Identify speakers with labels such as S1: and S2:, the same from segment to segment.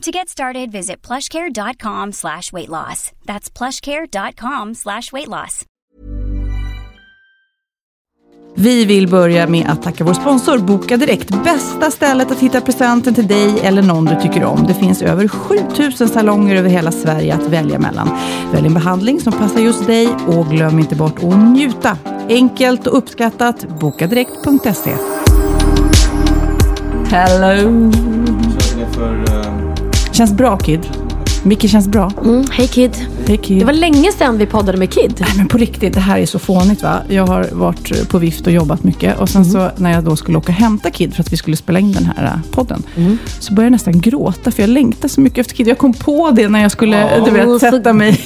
S1: To get started, visit plushcare.com slash weight loss. That's plushcare.com slash weight loss.
S2: Vi vill börja med att tacka vår sponsor Boka Direkt. Bästa stället att hitta presenten till dig eller någon du tycker om. Det finns över 7000 salonger över hela Sverige att välja mellan. Välj en behandling som passar just dig och glöm inte bort att njuta. Enkelt och uppskattat. Bokadirekt.se Hello! Känns bra Kid. Micke känns bra.
S3: Mm, hej Kid.
S2: Hej Kid.
S3: Det var länge sedan vi poddade med Kid.
S2: Nej men på riktigt, det här är så fånigt va. Jag har varit på vift och jobbat mycket. Och sen så när jag då skulle åka och hämta Kid för att vi skulle spela in den här äh, podden. Så började jag nästan gråta för jag längtar så mycket efter Kid. Jag kom på det när jag skulle du vet, sätta mig.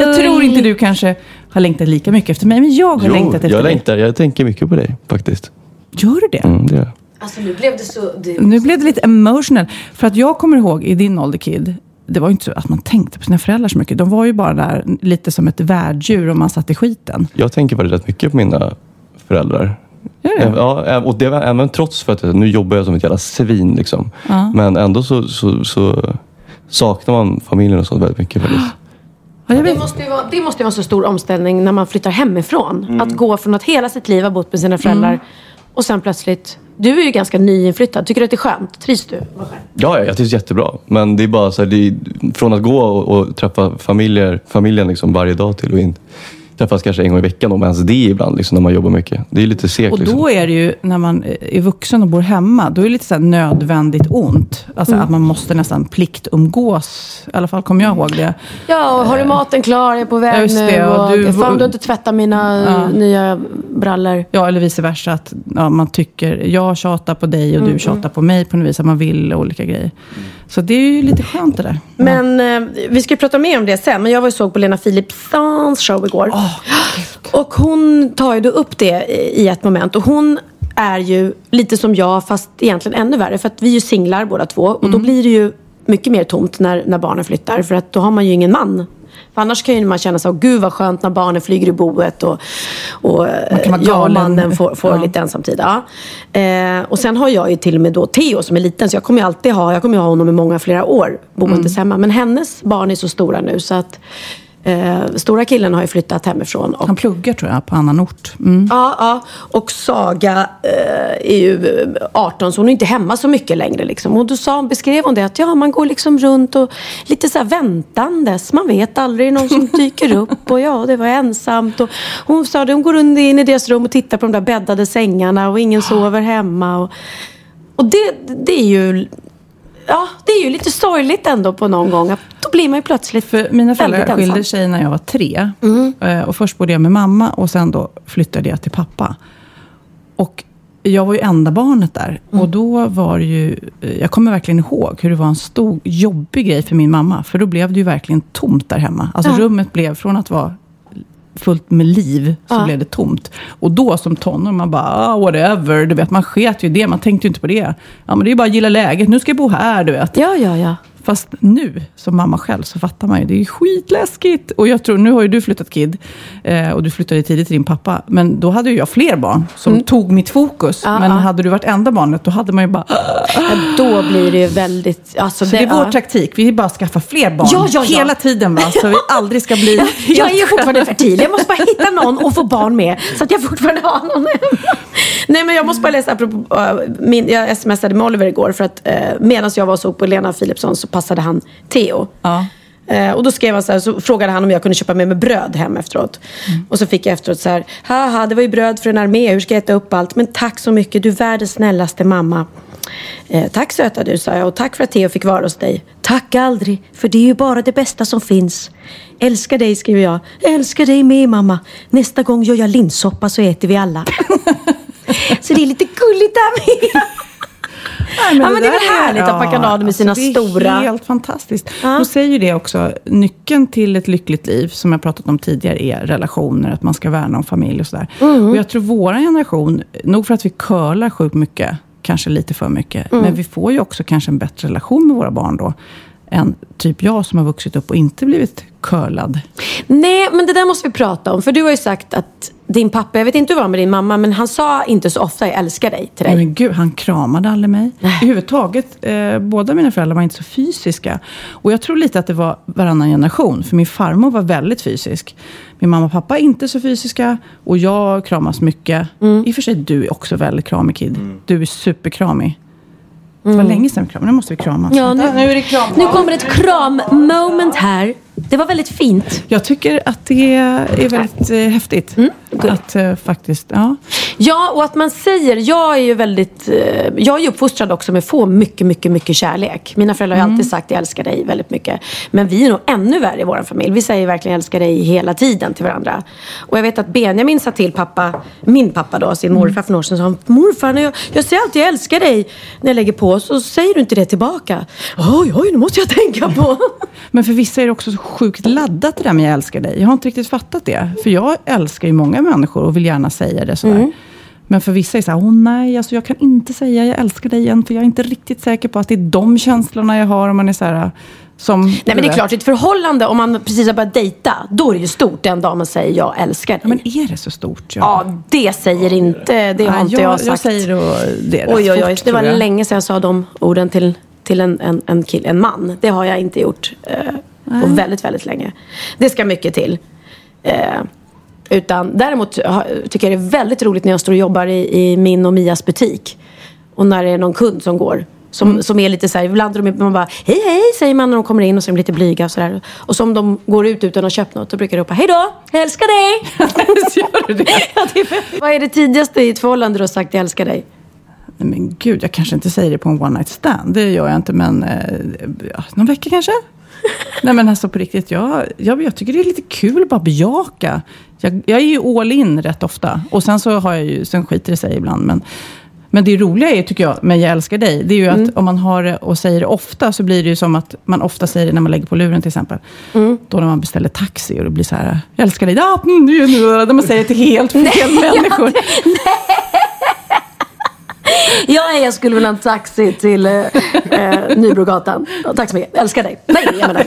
S2: jag tror inte du kanske har längtat lika mycket efter mig. Men jag har
S4: Jo,
S2: längtat efter
S4: jag
S2: dig.
S4: längtar. Jag tänker mycket på dig faktiskt.
S2: Gör du det?
S4: Mm, det gör jag.
S3: Alltså nu blev det så... Det...
S2: Nu blev det lite emotional. För att jag kommer ihåg i din ålder Kid. Det var ju inte så att man tänkte på sina föräldrar så mycket. De var ju bara där lite som ett värddjur om man satt i skiten.
S4: Jag tänker faktiskt rätt mycket på mina föräldrar.
S2: Det?
S4: Ja, och det var även trots för att nu jobbar jag som ett jävla svin. Liksom.
S2: Ja.
S4: Men ändå så, så, så saknar man familjen och sånt väldigt mycket. Faktiskt.
S2: Ja,
S3: Det måste, ju vara, det måste ju vara en så stor omställning när man flyttar hemifrån.
S4: Mm.
S3: Att gå från att hela sitt liv ha bott med sina föräldrar och sen plötsligt... Du är ju ganska nyinflyttad. Tycker du att det är skönt? Trivs du?
S4: Ja, ja, jag trivs jättebra. Men det är bara så här, det är, från att gå och, och träffa familjer, familjen liksom varje dag till och in, träffas kanske en gång i veckan, om ens det ibland, liksom, när man jobbar mycket. Det är lite segt.
S2: Och
S4: Liksom.
S2: då är det ju, när man är vuxen och bor hemma, då är det lite så här nödvändigt ont. Alltså
S3: Mm.
S2: att man måste nästan pliktumgås. I alla fall kommer jag ihåg det.
S3: Ja, och har du maten klar? Jag är på väg
S2: Just
S3: nu.
S2: det, och
S3: och
S2: du-
S3: Fan, du har inte tvättat mina
S2: Ja.
S3: nya brallor.
S2: Ja, eller vice versa. Att ja, man tycker, jag tjatar på dig
S3: Mm,
S2: och du tjatar på mig på något vis. Att man vill olika grejer. Så det är ju lite skönt det där.
S3: Men eh, vi ska ju prata mer om det sen. Men jag var ju såg på Lena Philipssons show igår. Och hon tar ju då upp det i ett moment. Och hon är ju lite som jag, fast egentligen ännu värre. För att vi är ju singlar båda två. Och då blir det ju mycket mer tomt när, när barnen flyttar. För att då har man ju ingen man. För annars kan ju man känna så, gud vad skönt när barnen flyger i boet och, och jag och mannen får, får
S2: Ja.
S3: lite ensamtid. Ja. Eh, och sen har jag ju till och med då Theo som är liten, så jag kommer ju alltid ha, jag kommer ju ha honom i många flera år boendes hemma. Men hennes barn är så stora nu så att eh, stora killen har ju flyttat hemifrån. Och,
S2: Han pluggar tror jag på annan ort. Mm.
S3: Ja, ja. Och Saga eh, är ju eh, 18 så hon är inte hemma så mycket längre. Liksom. Och då sa, beskrev hon det att ja, man går liksom runt och lite så här väntandes. Man vet aldrig någon som dyker upp och ja, det var ensamt. Och hon sa det, hon går in i deras rum och tittar på de där bäddade sängarna och ingen sover hemma. Och, och det, det är ju Ja, det är ju lite sorgligt ändå på någon gång. Då blir man ju plötsligt
S2: För mina föräldrar skilde sig när jag var tre.
S3: Mm.
S2: Eh, Och först bodde jag med mamma och sen då flyttade jag till pappa. Och jag var ju enda barnet där.
S3: Mm.
S2: Och då var det ju, eh, jag kommer verkligen ihåg hur det var en stor jobbig grej för min mamma. För då blev det ju verkligen tomt där hemma. Alltså
S3: Ja.
S2: rummet blev, från att vara fullt med liv, så
S3: Ja.
S2: blev det tomt. Och då som tonåring, man bara, ah, whatever. Du vet, man sket ju i det, man tänkte ju inte på det. Ja, men det är ju bara att gilla läget, nu ska jag bo här, du vet.
S3: Ja, ja, ja.
S2: Fast nu, som mamma själv, så fattar man ju. Det är skitläskigt. Och jag tror, nu har ju du flyttat Kid. Eh, och du flyttade tidigt till din pappa. Men då hade ju jag fler barn som tog mitt fokus.
S3: Mm. Ja,
S2: men hade du varit enda barnet, då hade man ju bara...
S3: Ja, då blir det ju väldigt... Alltså,
S2: Så det är vår
S3: ja.
S2: taktik. Vi bara skaffa fler barn.
S3: Ja, ja, ja.
S2: Hela tiden, va? Så vi aldrig ska bli...
S3: Jag är ju fortfarande fertil. Jag måste bara hitta någon och få barn med. Så att jag fortfarande har någon hemma. Nej men jag måste bara läsa apropå, uh, min, jag smsade med Oliver igår för att uh, medan jag var och såg på Lena Philipsson så passade han Theo.
S2: Ja.
S3: Eh, och då skrev han så här, så frågade han om jag kunde köpa med mig bröd hem efteråt. Och så fick jag efteråt så här, haha det var ju bröd för en armé, hur ska jag äta upp allt? Men tack så mycket, du är världens snällaste mamma. Eh, tack söta du, sa jag och tack för att Theo fick vara hos dig. Tack aldrig, för det är ju bara det bästa som finns. Älskar dig, skriver jag. Älskar dig med mamma. Nästa gång gör jag linssoppa så äter vi alla. så det är lite gulligt där med.
S2: Nej,
S3: Ja, men det är väl härligt att man kan ha det med sina
S2: det är
S3: stora-
S2: helt fantastiskt.
S3: Ja.
S2: De säger ju det också, nyckeln till ett lyckligt liv, som jag pratat om tidigare, är relationer, att man ska värna om familj och sådär.
S3: Mm.
S2: Och jag tror vår generation, nog för att vi curlar sjukt mycket, kanske lite för mycket,
S3: Mm.
S2: men vi får ju också kanske en bättre relation med våra barn då, än typ jag som har vuxit upp och inte blivit curlad.
S3: Nej, men det där måste vi prata om. För du har ju sagt att din pappa, jag vet inte hur det var med din mamma, men han sa inte så ofta jag älskar dig till dig.
S2: Nej, men gud, han kramade aldrig mig. Överhuvudtaget, eh, båda mina föräldrar var inte så fysiska. Och jag tror lite att det var varannan generation. För min farmor var väldigt fysisk. Min mamma och pappa är inte så fysiska. Och jag kramas mycket.
S3: Mm.
S2: I och för sig, du är också väldigt kramig kid. Du är superkramig. Det var länge sedan vi kramade. Nu måste vi kramas.
S3: Mm. Ja, nu,
S2: nu är det kram.
S3: nu kommer ett kram-moment här. Det var väldigt fint.
S2: Jag tycker att det är väldigt eh, häftigt.
S3: Mm.
S2: Att eh, faktiskt, ja.
S3: Ja, och att man säger, jag är ju väldigt, eh, jag är ju uppfostrad också med att få mycket, mycket, mycket kärlek. Mina föräldrar har alltid sagt jag älskar dig väldigt mycket. Men vi är nog ännu värre i vår familj. Vi säger verkligen jag älskar dig hela tiden till varandra. Och jag vet att Benjamin sa till pappa, min pappa då, sin morfar för några år sedan, sa han, morfar, när jag, jag säger alltid jag älskar dig när jag lägger på, så säger du inte det tillbaka. Oj, oj, nu måste jag tänka på.
S2: Men för vissa är det också så sjukt laddat det där med jag älskar dig. Jag har inte riktigt fattat det. För jag älskar ju många människor och vill gärna säga det sådär.
S3: Mm.
S2: Men för vissa är det så här, åh nej, alltså jag kan inte säga jag älskar dig igen, för jag är inte riktigt säker på att det är de känslorna jag har. Om man är så här, som...
S3: Nej men det är klart, ett förhållande, om man precis har börjat dejta, då är det ju stort den dag man säger jag älskar dig.
S2: Ja, men är det så stort?
S3: Ja, det säger inte, det har
S2: Nej,
S3: inte jag, sagt.
S2: Jag säger då det rätt
S3: Oj, oj, oj.
S2: fort,
S3: Det var
S2: jag.
S3: länge sedan jag sa de orden till, till en, en, en, kill, en man. Det har jag inte gjort på väldigt, väldigt länge. Det ska mycket till. Eh, utan däremot tycker jag det är väldigt roligt när jag står och jobbar i, i min och Mias butik. Och när det är någon kund som går. Som,
S2: Mm.
S3: som är lite så här, ibland är de, man bara hej hej säger man när de kommer in och så är de lite blyga och sådär. Och som de går ut utan att ha köpt något, då brukar jag ropa hej då, jag älskar dig.
S2: Gör du det?
S3: Ja, det är- Vad är det tidigaste i ett förhållande du har sagt jag älskar dig?
S2: Nej, men gud, jag kanske inte säger det på en one night stand. Det gör jag inte, men eh, någon vecka kanske? Nej men alltså på riktigt, jag, jag, jag tycker det är lite kul att bara bejaka. Jag, jag är ju all in rätt ofta. Och sen så har jag ju, sen skiter det sig ibland. Men, men det roliga är, tycker jag, med Jag älskar dig, det är ju att om man har det och säger det ofta, så blir det ju som att man ofta säger det när man lägger på luren till exempel. Då när man beställer taxi och det blir så här, jag älskar dig, ja, mm, nu, nu, när man säger det till helt fel människor.
S3: Ja, jag skulle vilja ha en taxi till eh, eh, Nybrogatan. Ja, tack så mycket. Älskar dig. Nej, jag menar.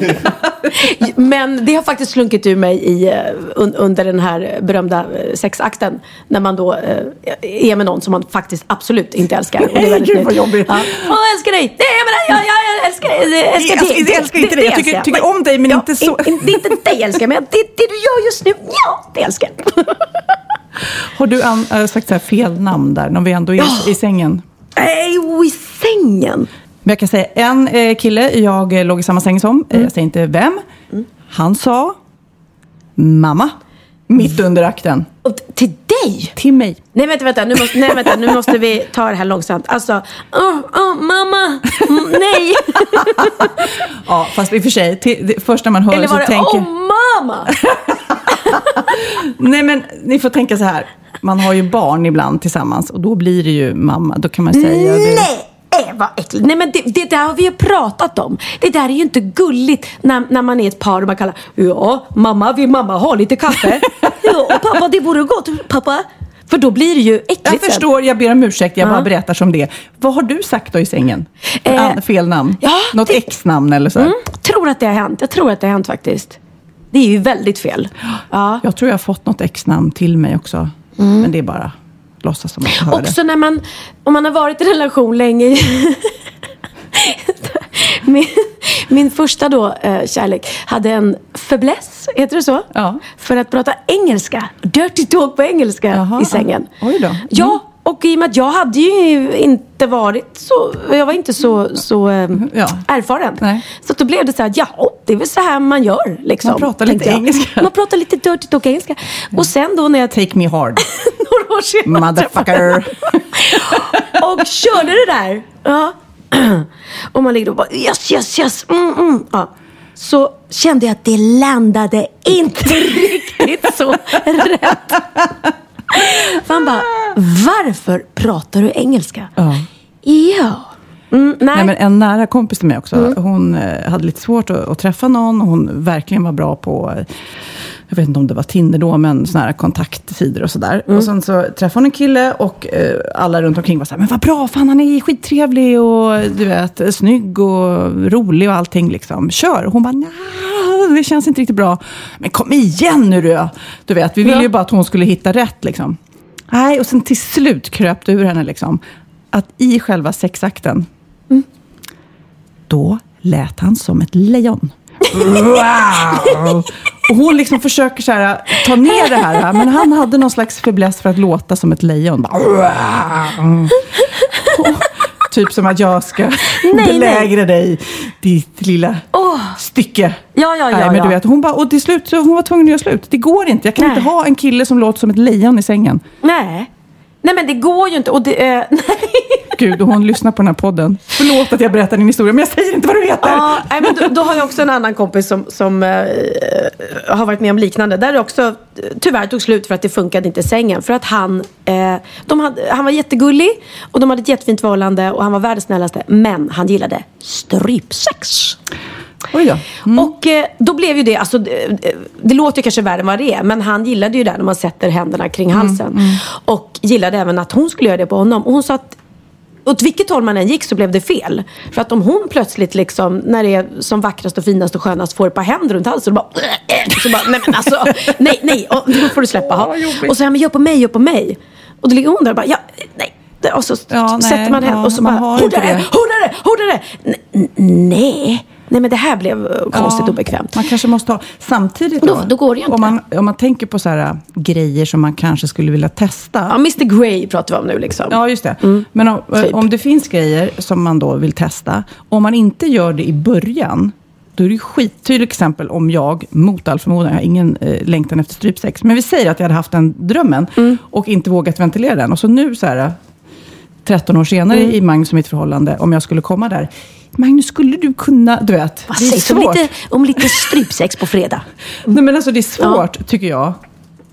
S3: Men det har faktiskt slunkit ur mig i, eh, un, under den här berömda eh, sexakten. När man då eh, är med någon som man faktiskt absolut inte älskar. Och det är väldigt
S2: Gud, vad jobbigt.
S3: Ja. Åh, jag älskar dig. Nej, jag menar, jag, jag, jag älskar dig. Jag älskar
S2: Jag
S3: dig.
S2: älskar- jag älskar inte dig. Jag tycker- tycker om dig, men inte så.
S3: Det är inte dig jag älskar, men det, det du gör just nu, ja, det älskar jag.
S2: Har du an, sagt så fel namn där, när vi ändå är
S3: Ja.
S2: i sängen?
S3: Nej, i sängen.
S2: Men jag kan säga en eh, kille jag eh, låg i samma säng som, eh, jag säger inte vem. Han sa mamma, mitt under akten,
S3: Och till dig?
S2: till mig.
S3: Nej vänta, vänta. Nu måste, nej, vänta. Nu måste vi ta det här långsamt. Alltså, åh, åh, mamma, mm, nej.
S2: Ja, fast i och för sig, till, det, först när man hör
S3: Eller var det,
S2: tänker...
S3: åh mamma.
S2: Nej men ni får tänka så här, man har ju barn ibland tillsammans och då blir det ju mamma. Då kan man säga det.
S3: Nej, äh, vad äckligt. Nej men det, det där har vi ju pratat om. Det där är ju inte gulligt när, när man är ett par och man kallar, ja, mamma, vill mamma ha lite kaffe? ja, pappa, det vore gott. Pappa. För då blir det ju äckligt
S2: Jag
S3: sen.
S2: förstår, jag ber om ursäkt, jag
S3: Ja.
S2: bara berättar som det Vad har du sagt då i sängen?
S3: Eh,
S2: An- Fel namn?
S3: ja,
S2: Något
S3: det-
S2: ex-namn eller så?
S3: Mm, tror att det har hänt. Jag tror att det har hänt faktiskt. Det är ju väldigt fel. Ja.
S2: Jag tror jag har fått något ex-namn till mig också. Men det är bara låtsas som att jag hör det.
S3: Också när man, om man har varit i relation länge. min, min första då, eh, kärlek hade en fäbless, heter det så?
S2: Ja.
S3: För att prata engelska. Dirty talk på engelska
S2: Jaha,
S3: i sängen.
S2: Oj då. Mm.
S3: Ja, Och i och med att jag hade ju inte varit så, jag var inte så, så eh,
S2: Ja.
S3: erfaren.
S2: Nej.
S3: Så då blev det så här, ja, det är väl så här man gör. Liksom,
S2: Man pratar lite
S3: jag.
S2: engelska.
S3: Man pratar lite dirty talk engelska. Och sen då när jag
S2: Take me hard,
S3: några år senare
S2: motherfucker.
S3: och körde det där. Ja. Och man ligger och bara yes, yes, yes. Mm, mm. Ja. Så kände jag att det landade inte riktigt så rätt. För han bara, varför pratar du engelska?
S2: Ja.
S3: Ja. Mm, nej.
S2: Nej, men en nära kompis till mig också, hon eh, hade lite svårt att, att träffa någon. Hon verkligen var bra på, eh, jag vet inte om det var Tinder då, men såna här kontaktsidor och sådär. Och sen så träffade hon en kille och eh, alla runt omkring var så här, men vad bra, fan han är skittrevlig och du vet, snygg och rolig och allting liksom. Kör! Och hon bara, nja, det känns inte riktigt bra. Men kom igen nu du! Du vet, vi ville
S3: Ja.
S2: ju bara att hon skulle hitta rätt liksom. Nej, och sen till slut kröp det ur henne liksom. Att i själva sexakten, då lät han som ett lejon. Wow! Och hon liksom försöker så här, ta ner det här, men han hade någon slags fäbless för att låta som ett lejon. Bara, wow! Typ som att jag ska
S3: nej.
S2: belägra dig, ditt lilla
S3: Åh.
S2: stycke.
S3: Ja, ja, ja.
S2: Nej, men du vet, hon bara, och till slut så hon var tvungen att göra slut. Det går inte. Jag kan
S3: Nej.
S2: inte ha en kille som låter som ett lejon i sängen.
S3: Nej. Nej men det går ju inte. Och det, eh, nej.
S2: Gud, och hon lyssnar på den här podden. Förlåt att jag berättar din historia, men jag säger inte vad du heter.
S3: Ja, nej, men då, då har jag också en annan kompis som, som eh, har varit med om liknande. Där det också eh, tyvärr tog slut för att det funkade inte i sängen. För att han, eh, de hade, han var jättegullig och de hade ett jättefint förhållande och han var världens snällaste. Men han gillade strypsex.
S2: Oj då.
S3: Och eh, då blev ju det, alltså, det, det låter ju kanske värre än vad det är. Men han gillade ju det när man sätter händerna kring halsen. Och gillade även att hon skulle göra det på honom. Och hon sa att åt vilket håll man än gick så blev det fel. För att om hon plötsligt liksom, när det är som vackrast och finast och skönast får ett par händer runt halsen och bara, så bara nej men alltså, nej, nej, och, då får du släppa. Ha. Och så här, men gör på mig, gör på mig. Och då ligger hon där och bara, ja, nej. Och så
S2: Ja, nej,
S3: sätter man henne
S2: ja,
S3: och så
S2: man
S3: bara, hårdare, hårdare, hårdare. Nej, nej men det här blev eh, konstigt
S2: Ja,
S3: obekvämt.
S2: Man kanske måste ha... Samtidigt
S3: Då- då går det ju inte.
S2: Om man, om man tänker på så här, äh, grejer som man kanske skulle vilja testa.
S3: Ja, Mr Grey pratar vi om nu liksom.
S2: Ja, just det. Men om,
S3: Typ.
S2: om det finns grejer som man då vill testa, om man inte gör det i början, då är det ju skit. Till exempel om jag, mot all förmodan, jag har ingen eh, längtan efter strypsex, men vi säger att jag hade haft den drömmen och inte vågat ventilera den. Och så nu så här, äh, 13 år senare i Magnus och mitt förhållande, om jag skulle komma där. Magnus, skulle du kunna, du vet,
S3: Vad
S2: det är
S3: sägs om
S2: svårt.
S3: lite, om lite strypsex på fredag?
S2: Nej, men alltså det är svårt, tycker jag,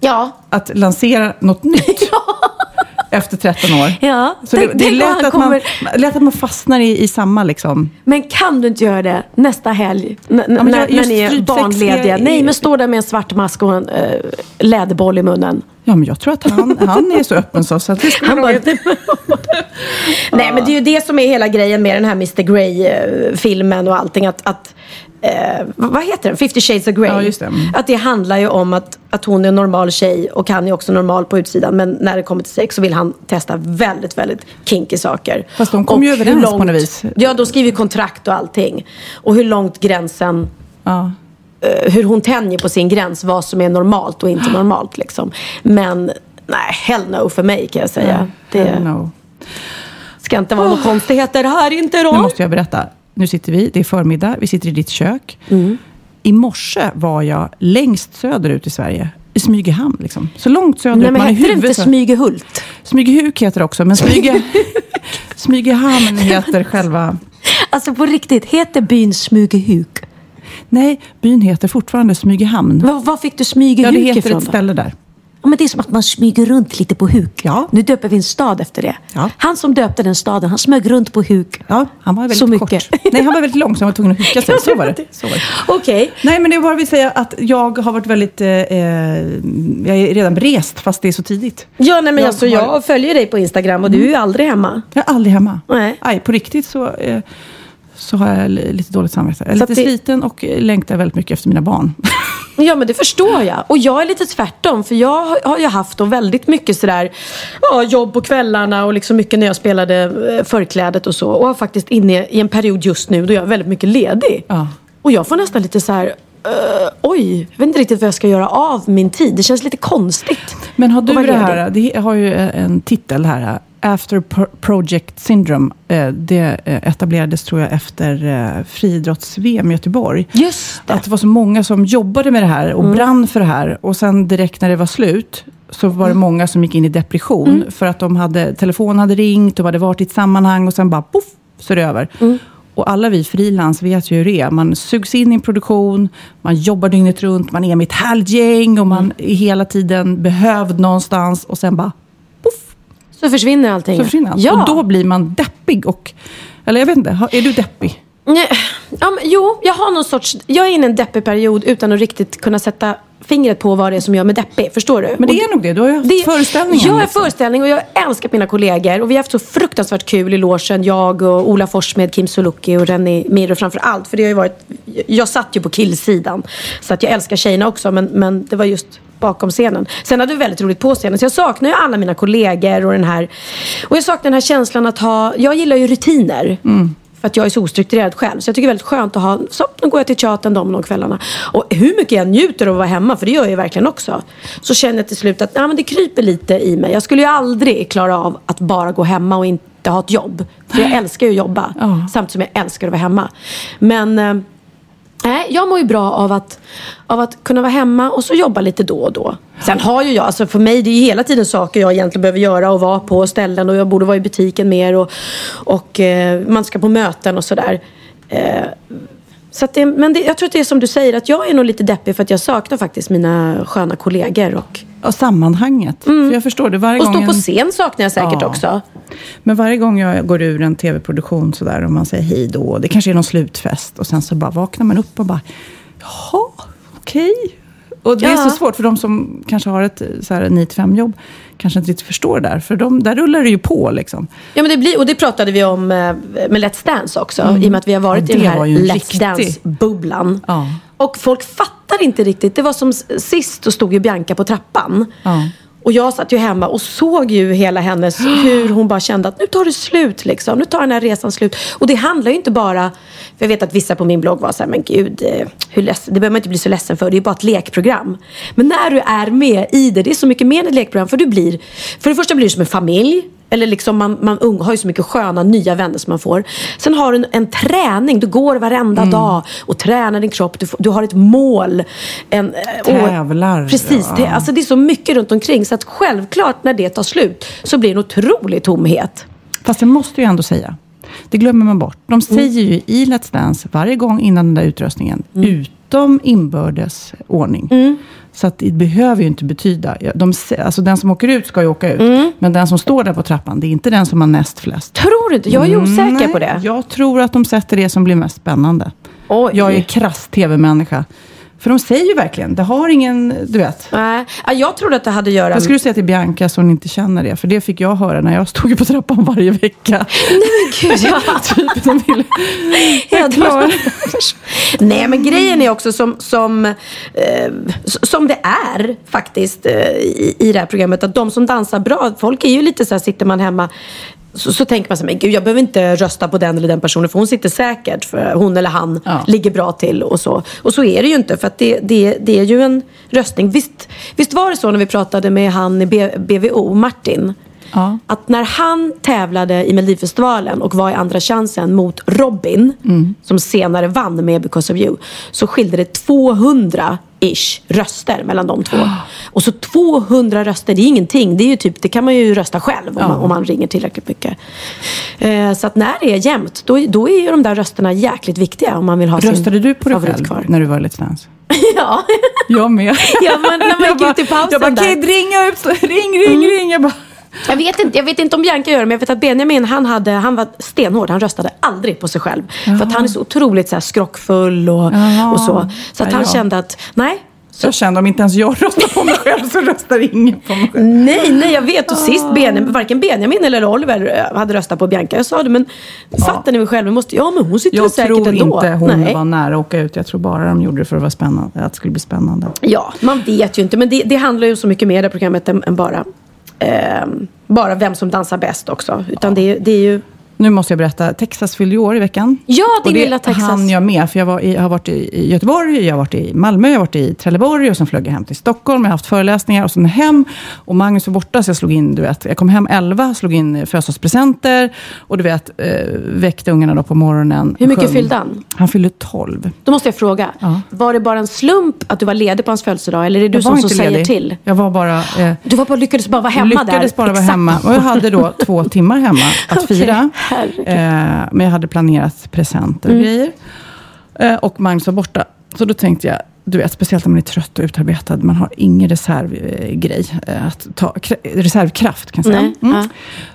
S3: Ja.
S2: att lansera något nytt. Efter 13 år.
S3: Ja,
S2: Så det,
S3: tänk-
S2: det är lätt att, man,
S3: kommer-
S2: lätt att man fastnar i, i samma liksom...
S3: Men kan du inte göra det nästa helg? N-
S2: men
S3: när, när ni är barnlediga? Nej, men står där med en svart mask och en eh, läderboll i munnen.
S2: Ja, men jag tror att han, han är så öppen så, så att det
S3: Han bara, Nej, men det är ju det som är hela grejen med den här Mr Grey-filmen och allting. Att, att, eh, vad heter den? 50 shades of Grey.
S2: Ja, just det. Mm.
S3: Att det handlar ju om att, att hon är en normal tjej och han är också normal på utsidan. Men när det kommer till sex så vill han testa väldigt, väldigt kinky saker.
S2: Fast de kom
S3: Och
S2: ju överens på något vis.
S3: Ja, de skriver kontrakt och allting. Och hur långt gränsen
S2: Ja.
S3: Eh, hur hon tänjer på sin gräns, vad som är normalt och inte normalt. Liksom. Men nej, hell no för mig kan jag säga. Det
S2: No.
S3: ska inte vara några konstigheter här inte
S2: Nu
S3: då.
S2: måste jag berätta. Nu sitter vi, det är förmiddag, vi sitter i ditt kök.
S3: Mm.
S2: I morse var jag längst söderut i Sverige. I Smygehamn, liksom. Så långt söderut
S3: Nej, men
S2: man
S3: hette det inte Smygehult?
S2: Smygehuk heter det också, men Smyge... Smygehamn heter själva...
S3: Alltså på riktigt, heter byn Smygehuk?
S2: Nej, byn heter fortfarande Smygehamn.
S3: Var, var fick du
S2: Ja,
S3: Smygehuk
S2: det heter
S3: ifrån
S2: ett ställe där.
S3: Ja, men det är som att man smyger runt lite på huk.
S2: Ja.
S3: Nu döper vi en stad efter det.
S2: Ja.
S3: Han som döpte den staden, han smög runt på huk.
S2: Ja, han var väldigt
S3: Så
S2: kort.
S3: mycket.
S2: Nej, han var väldigt lång så han var tvungen att huka sig. Så var det. Så var det.
S3: Okej.
S2: Nej, men det var bara vill säga att jag har varit väldigt... Eh, eh, jag är redan rest, fast det är så tidigt.
S3: Ja, nej, men
S2: Jag
S3: alltså,
S2: har-
S3: jag följer dig på Instagram och du är ju aldrig hemma.
S2: Jag är aldrig hemma.
S3: Nej.
S2: Aj, på riktigt så, eh, så har jag li- lite dåligt samvete. Jag är
S3: Så
S2: lite
S3: det-
S2: sliten och längtar väldigt mycket efter mina barn.
S3: Ja men det förstår jag. Och jag är lite tvärtom. För jag har- ju haft då väldigt mycket sådär ja, jobb på kvällarna och liksom mycket när jag spelade eh, förklädet och så. Och har faktiskt inne i en period just nu då jag är väldigt mycket ledig.
S2: Ja.
S3: Och jag får nästan lite så här. eh, oj, jag vet inte riktigt vad jag ska göra av min tid. Det känns lite konstigt.
S2: Men har du det här, det har ju en titel här, After Pro- Project Syndrome. Eh, Det eh, etablerades tror jag efter eh, friidrotts-VM i Göteborg.
S3: Just det.
S2: Att det var så många som jobbade med det här och brann för det här. Och sen direkt när det var slut så var det många som gick in i depression. För att de hade, telefonen hade ringt, de hade varit i ett sammanhang och sen bara poff, så är det över. Och alla vi frilans vet ju hur det är. Man sugs in i en produktion, man jobbar dygnet runt, man är med ett härligt gäng och man är hela tiden behövd någonstans. Och sen bara
S3: Så försvinner allting.
S2: så försvinner allt.
S3: Ja.
S2: Och då blir man deppig. Och, eller jag vet inte, är du deppig?
S3: Nej, Ja, men, jo, jag har någon sorts... Jag är inne i en deppig period utan att riktigt kunna sätta fingret på vad det är som gör mig deppig. Förstår du?
S2: Men det är nog det, du har ju haft
S3: det-
S2: föreställningen.
S3: Jag har
S2: liksom.
S3: föreställning och jag har älskat mina kollegor. Och vi har haft så fruktansvärt kul i logen. Jag och Ola Forssmed, Kim Sulocki och Renny Miro framför allt. För det har ju varit... Jag satt ju på killsidan. Så att jag älskar tjejerna också. Men, men det var just bakom scenen. Sen hade vi väldigt roligt på scenen. Så jag saknar ju alla mina kollegor och den här... Och jag saknar den här känslan att ha... Jag gillar ju rutiner. För att jag är så ostrukturerad själv. Så jag tycker det är väldigt skönt att ha, så nu går jag till teatern de de kvällarna. Och hur mycket jag njuter av att vara hemma, för det gör jag ju verkligen också. Så känner jag till slut att ja, men det kryper lite i mig. Jag skulle ju aldrig klara av att bara gå hemma och inte ha ett jobb. För jag älskar ju att jobba.
S2: Ja.
S3: Samtidigt som jag älskar att vara hemma. Men eh, Nej, jag mår ju bra av att, av att kunna vara hemma och så jobba lite då och då. Sen har ju jag, alltså för mig det är ju hela tiden saker jag egentligen behöver göra och vara på ställen och jag borde vara i butiken mer och, och eh, man ska på möten och sådär. Eh, så det, men det, jag tror att det är som du säger att jag är nog lite deppig för att jag saknar faktiskt mina sköna kollegor och,
S2: Och sammanhanget. För jag förstår det varje
S3: och
S2: gång.
S3: stå på
S2: en-
S3: scen saknar jag säkert
S2: Ja.
S3: också.
S2: Men varje gång jag går ur en tv-produktion sådär och man säger hej då. Det kanske är någon slutfest. Och sen så bara vaknar man upp och bara, jaha, okej. Och det är
S3: Ja.
S2: så svårt för de som kanske har ett så här, 9-5 jobb. Kanske inte riktigt förstår det där. För de, där rullar det ju på liksom.
S3: Ja, men det blir, och det pratade vi om eh, med Let's Dance också. I och med att vi har varit
S2: Ja,
S3: i den här Let's
S2: riktig-
S3: Dance-bubblan.
S2: Ja.
S3: Och folk fattar inte riktigt. Det var som sist, då stod ju Bianca på trappan.
S2: Ja.
S3: Och jag satt ju hemma och såg ju hela hennes, hur hon bara kände att nu tar det slut liksom. Nu tar den här resan slut. Och det handlar ju inte bara, för jag vet att vissa på min blogg var så här, men gud, eh, hur ledsen, det behöver man inte bli så ledsen för. Det är ju bara ett lekprogram. Men när du är med i det, det är så mycket mer än ett lekprogram. För du blir, för det första blir du som en familj. Eller liksom man, man ung, har ju så mycket sköna nya vänner som man får. Sen har du en, en träning. Du går varenda dag och tränar din kropp. Du, du har ett mål. En, eh, och-
S2: Tävlar,
S3: Precis.
S2: ja.
S3: Det, alltså det är så mycket runt omkring. Så att självklart när det tar slut så blir det en otrolig tomhet.
S2: Fast jag måste ju ändå säga, det glömmer man bort. De
S3: Mm.
S2: säger ju i Let's Dance varje gång innan den där utröstningen,
S3: Mm.
S2: utom inbördes ordning. Så att det behöver ju inte betyda, de, alltså den som åker ut ska ju åka ut.
S3: Mm.
S2: Men den som står där på trappan, det är inte den som har näst flest.
S3: Tror du inte? Jag är ju osäker
S2: Nej,
S3: på det.
S2: Jag tror att de sätter det som blir mest spännande.
S3: Oj.
S2: Jag är krass tv-människa. För de säger ju verkligen, det har ingen, du vet.
S3: Nej, ja, jag trodde att det hade att göra
S2: Jag skulle säga till Bianca så hon inte känner det. För det fick jag höra när jag stod på trappan varje vecka.
S3: Nej men gud, ja.
S2: typ, de ville...
S3: Var-
S2: klar.
S3: Nej men grejen är också som, som, eh, som det är faktiskt eh, i, i det här programmet. Att de som dansar bra, folk är ju lite så här, sitter man hemma så, så tänker man så här, men gud jag behöver inte rösta på den eller den personen för hon sitter säkert för hon eller han
S2: Ja.
S3: ligger bra till och så. Och så är det ju inte för att det, det, det är ju en röstning. Visst, visst var det så när vi pratade med han i B, BVO, Martin?
S2: Ja.
S3: Att när han tävlade i Melodifestivalen och var i Andra chansen mot Robin, som senare vann med Because of you, så skilde det 200-ish röster mellan de två. Och så 200 röster, det är ingenting. Det, är ju typ, det kan man ju rösta själv om, man, om man ringer tillräckligt mycket. Eh, så att när det är jämnt, då, då är ju de där rösterna jäkligt viktiga om man vill ha
S2: Röstade du på dig själv
S3: kvar.
S2: när du var Dance?
S3: ja.
S2: Jag med.
S3: Ja, men när man
S2: jag
S3: gick ut i pausen
S2: Jag bara. Kid, ringa ut, ring, ring, ring. Jag bara,
S3: Jag vet, inte, jag vet inte om Bianca gör det, men jag vet att Benjamin han, hade, han var stenhård. Han röstade aldrig på sig själv. För att han är så otroligt så här, skrockfull och,
S2: Jaha.
S3: och så. Så att
S2: Ja,
S3: han
S2: ja.
S3: kände att, nej. Så,
S2: jag kände om inte ens jag röstar på mig själv så röstar ingen på mig själv.
S3: nej, nej, jag vet. Och sist Benjamin, varken Benjamin eller Oliver eh, hade röstat på Bianca. Jag sa det, men fattar ni väl själva? Måste, ja, men hon sitter
S2: Jag
S3: säkert
S2: tror
S3: ändå.
S2: inte hon
S3: nej.
S2: var nära att åka ut. Jag tror bara de gjorde det för att, vara spännande, att det skulle bli spännande.
S3: Ja, man vet ju inte. Men det, det handlar ju så mycket mer i det programmet än, än bara, ehm, bara vem som dansar bäst också. Utan det, är- det är ju...
S2: Nu måste jag berätta, Texas fyllde ju år i veckan.
S3: Ja, din
S2: och det
S3: lilla Texas.
S2: hann jag med, för jag, var i, jag har varit i, Göteborg, jag har varit i Malmö, jag har varit i Trelleborg och sen flög jag hem till Stockholm. Jag har haft föreläsningar och sen hem. Och Magnus var borta, så jag slog in, du vet, jag kom hem 11, slog in födelsedagspresenter och du vet, eh, väckte ungarna då på morgonen.
S3: Hur mycket
S2: Sjöng.
S3: fyllde han?
S2: Han fyllde 12.
S3: Då måste jag fråga.
S2: Ja.
S3: Var det bara en slump att du var ledig på hans födelsedag? Eller är det du
S2: Jag
S3: som, som säger
S2: ledig.
S3: till?
S2: Jag var bara... Eh,
S3: Du var bara, lyckades bara vara hemma där?
S2: lyckades bara vara
S3: Exakt.
S2: hemma. Och jag hade då två timmar hemma att fira. Eh, men jag hade planerat presenter och
S3: Mm.
S2: grejer. Eh, och Magnus var borta. Så då tänkte jag, du vet, speciellt när man är trött och utarbetad, man har ingen reservgrej, eh, att ta, reservkraft kan jag säga.
S3: Nej,
S2: Mm.
S3: ja.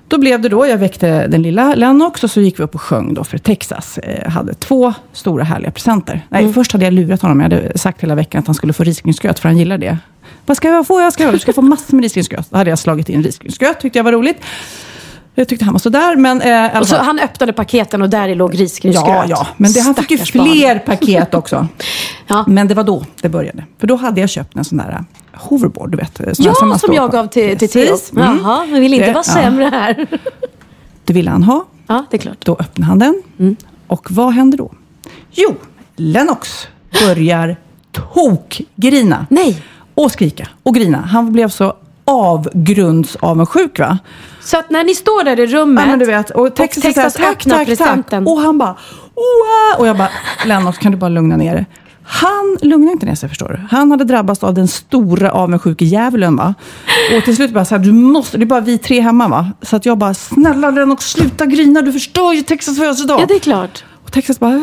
S2: Då blev det då, jag väckte den lilla Lennox och så gick vi upp och sjöng då för Texas. Eh, hade två stora härliga presenter. Nej,
S3: Mm.
S2: först hade jag lurat honom. Jag hade sagt hela veckan att han skulle få risgrynsgröt, för han gillar det. Vad ska jag få? Jag ska, du ska få massor med risgrynsgröt. Då hade jag slagit in risgrynsgröt, tyckte jag var roligt. Jag tyckte han var sådär, men... Eh,
S3: Och så han öppnade paketen och där låg risgrynsgröt.
S2: Ja, ja. Men det, han fick ju
S3: Stackars barn.
S2: fler paket också.
S3: Ja.
S2: Men det var då det började. För då hade jag köpt en sån där eh, hoverboard, du vet. här
S3: Ja, som
S2: står
S3: jag
S2: på.
S3: gav till, till Theo.
S2: Mm.
S3: Jaha, men vill inte
S2: Det-
S3: vara
S2: ja.
S3: sämre här.
S2: Det ville han ha.
S3: Ja, det är klart.
S2: Då öppnade han den.
S3: Mm.
S2: Och vad händer då? Jo, Lennox börjar tokgrina.
S3: Nej.
S2: Och skrika och grina. Han blev så avgrundsavundsjuk va?
S3: Så att när ni står där i rummet
S2: Ja, men du vet, och Texas,
S3: och Texas
S2: säger tack,
S3: öppnar
S2: tack,
S3: presenten.
S2: tack. Och han bara, Oa! Och jag bara, Lennox kan du bara lugna ner dig? Han lugnade inte ner sig förstår du. Han hade drabbats av den stora avundsjuke djävulen va. Och till slut bara så här, du måste, det är bara vi tre hemma va. Så att jag bara, snälla Lennox sluta grina, du förstör ju Texas födelsedag.
S3: Ja, det är klart.
S2: Och Texas bara, äh,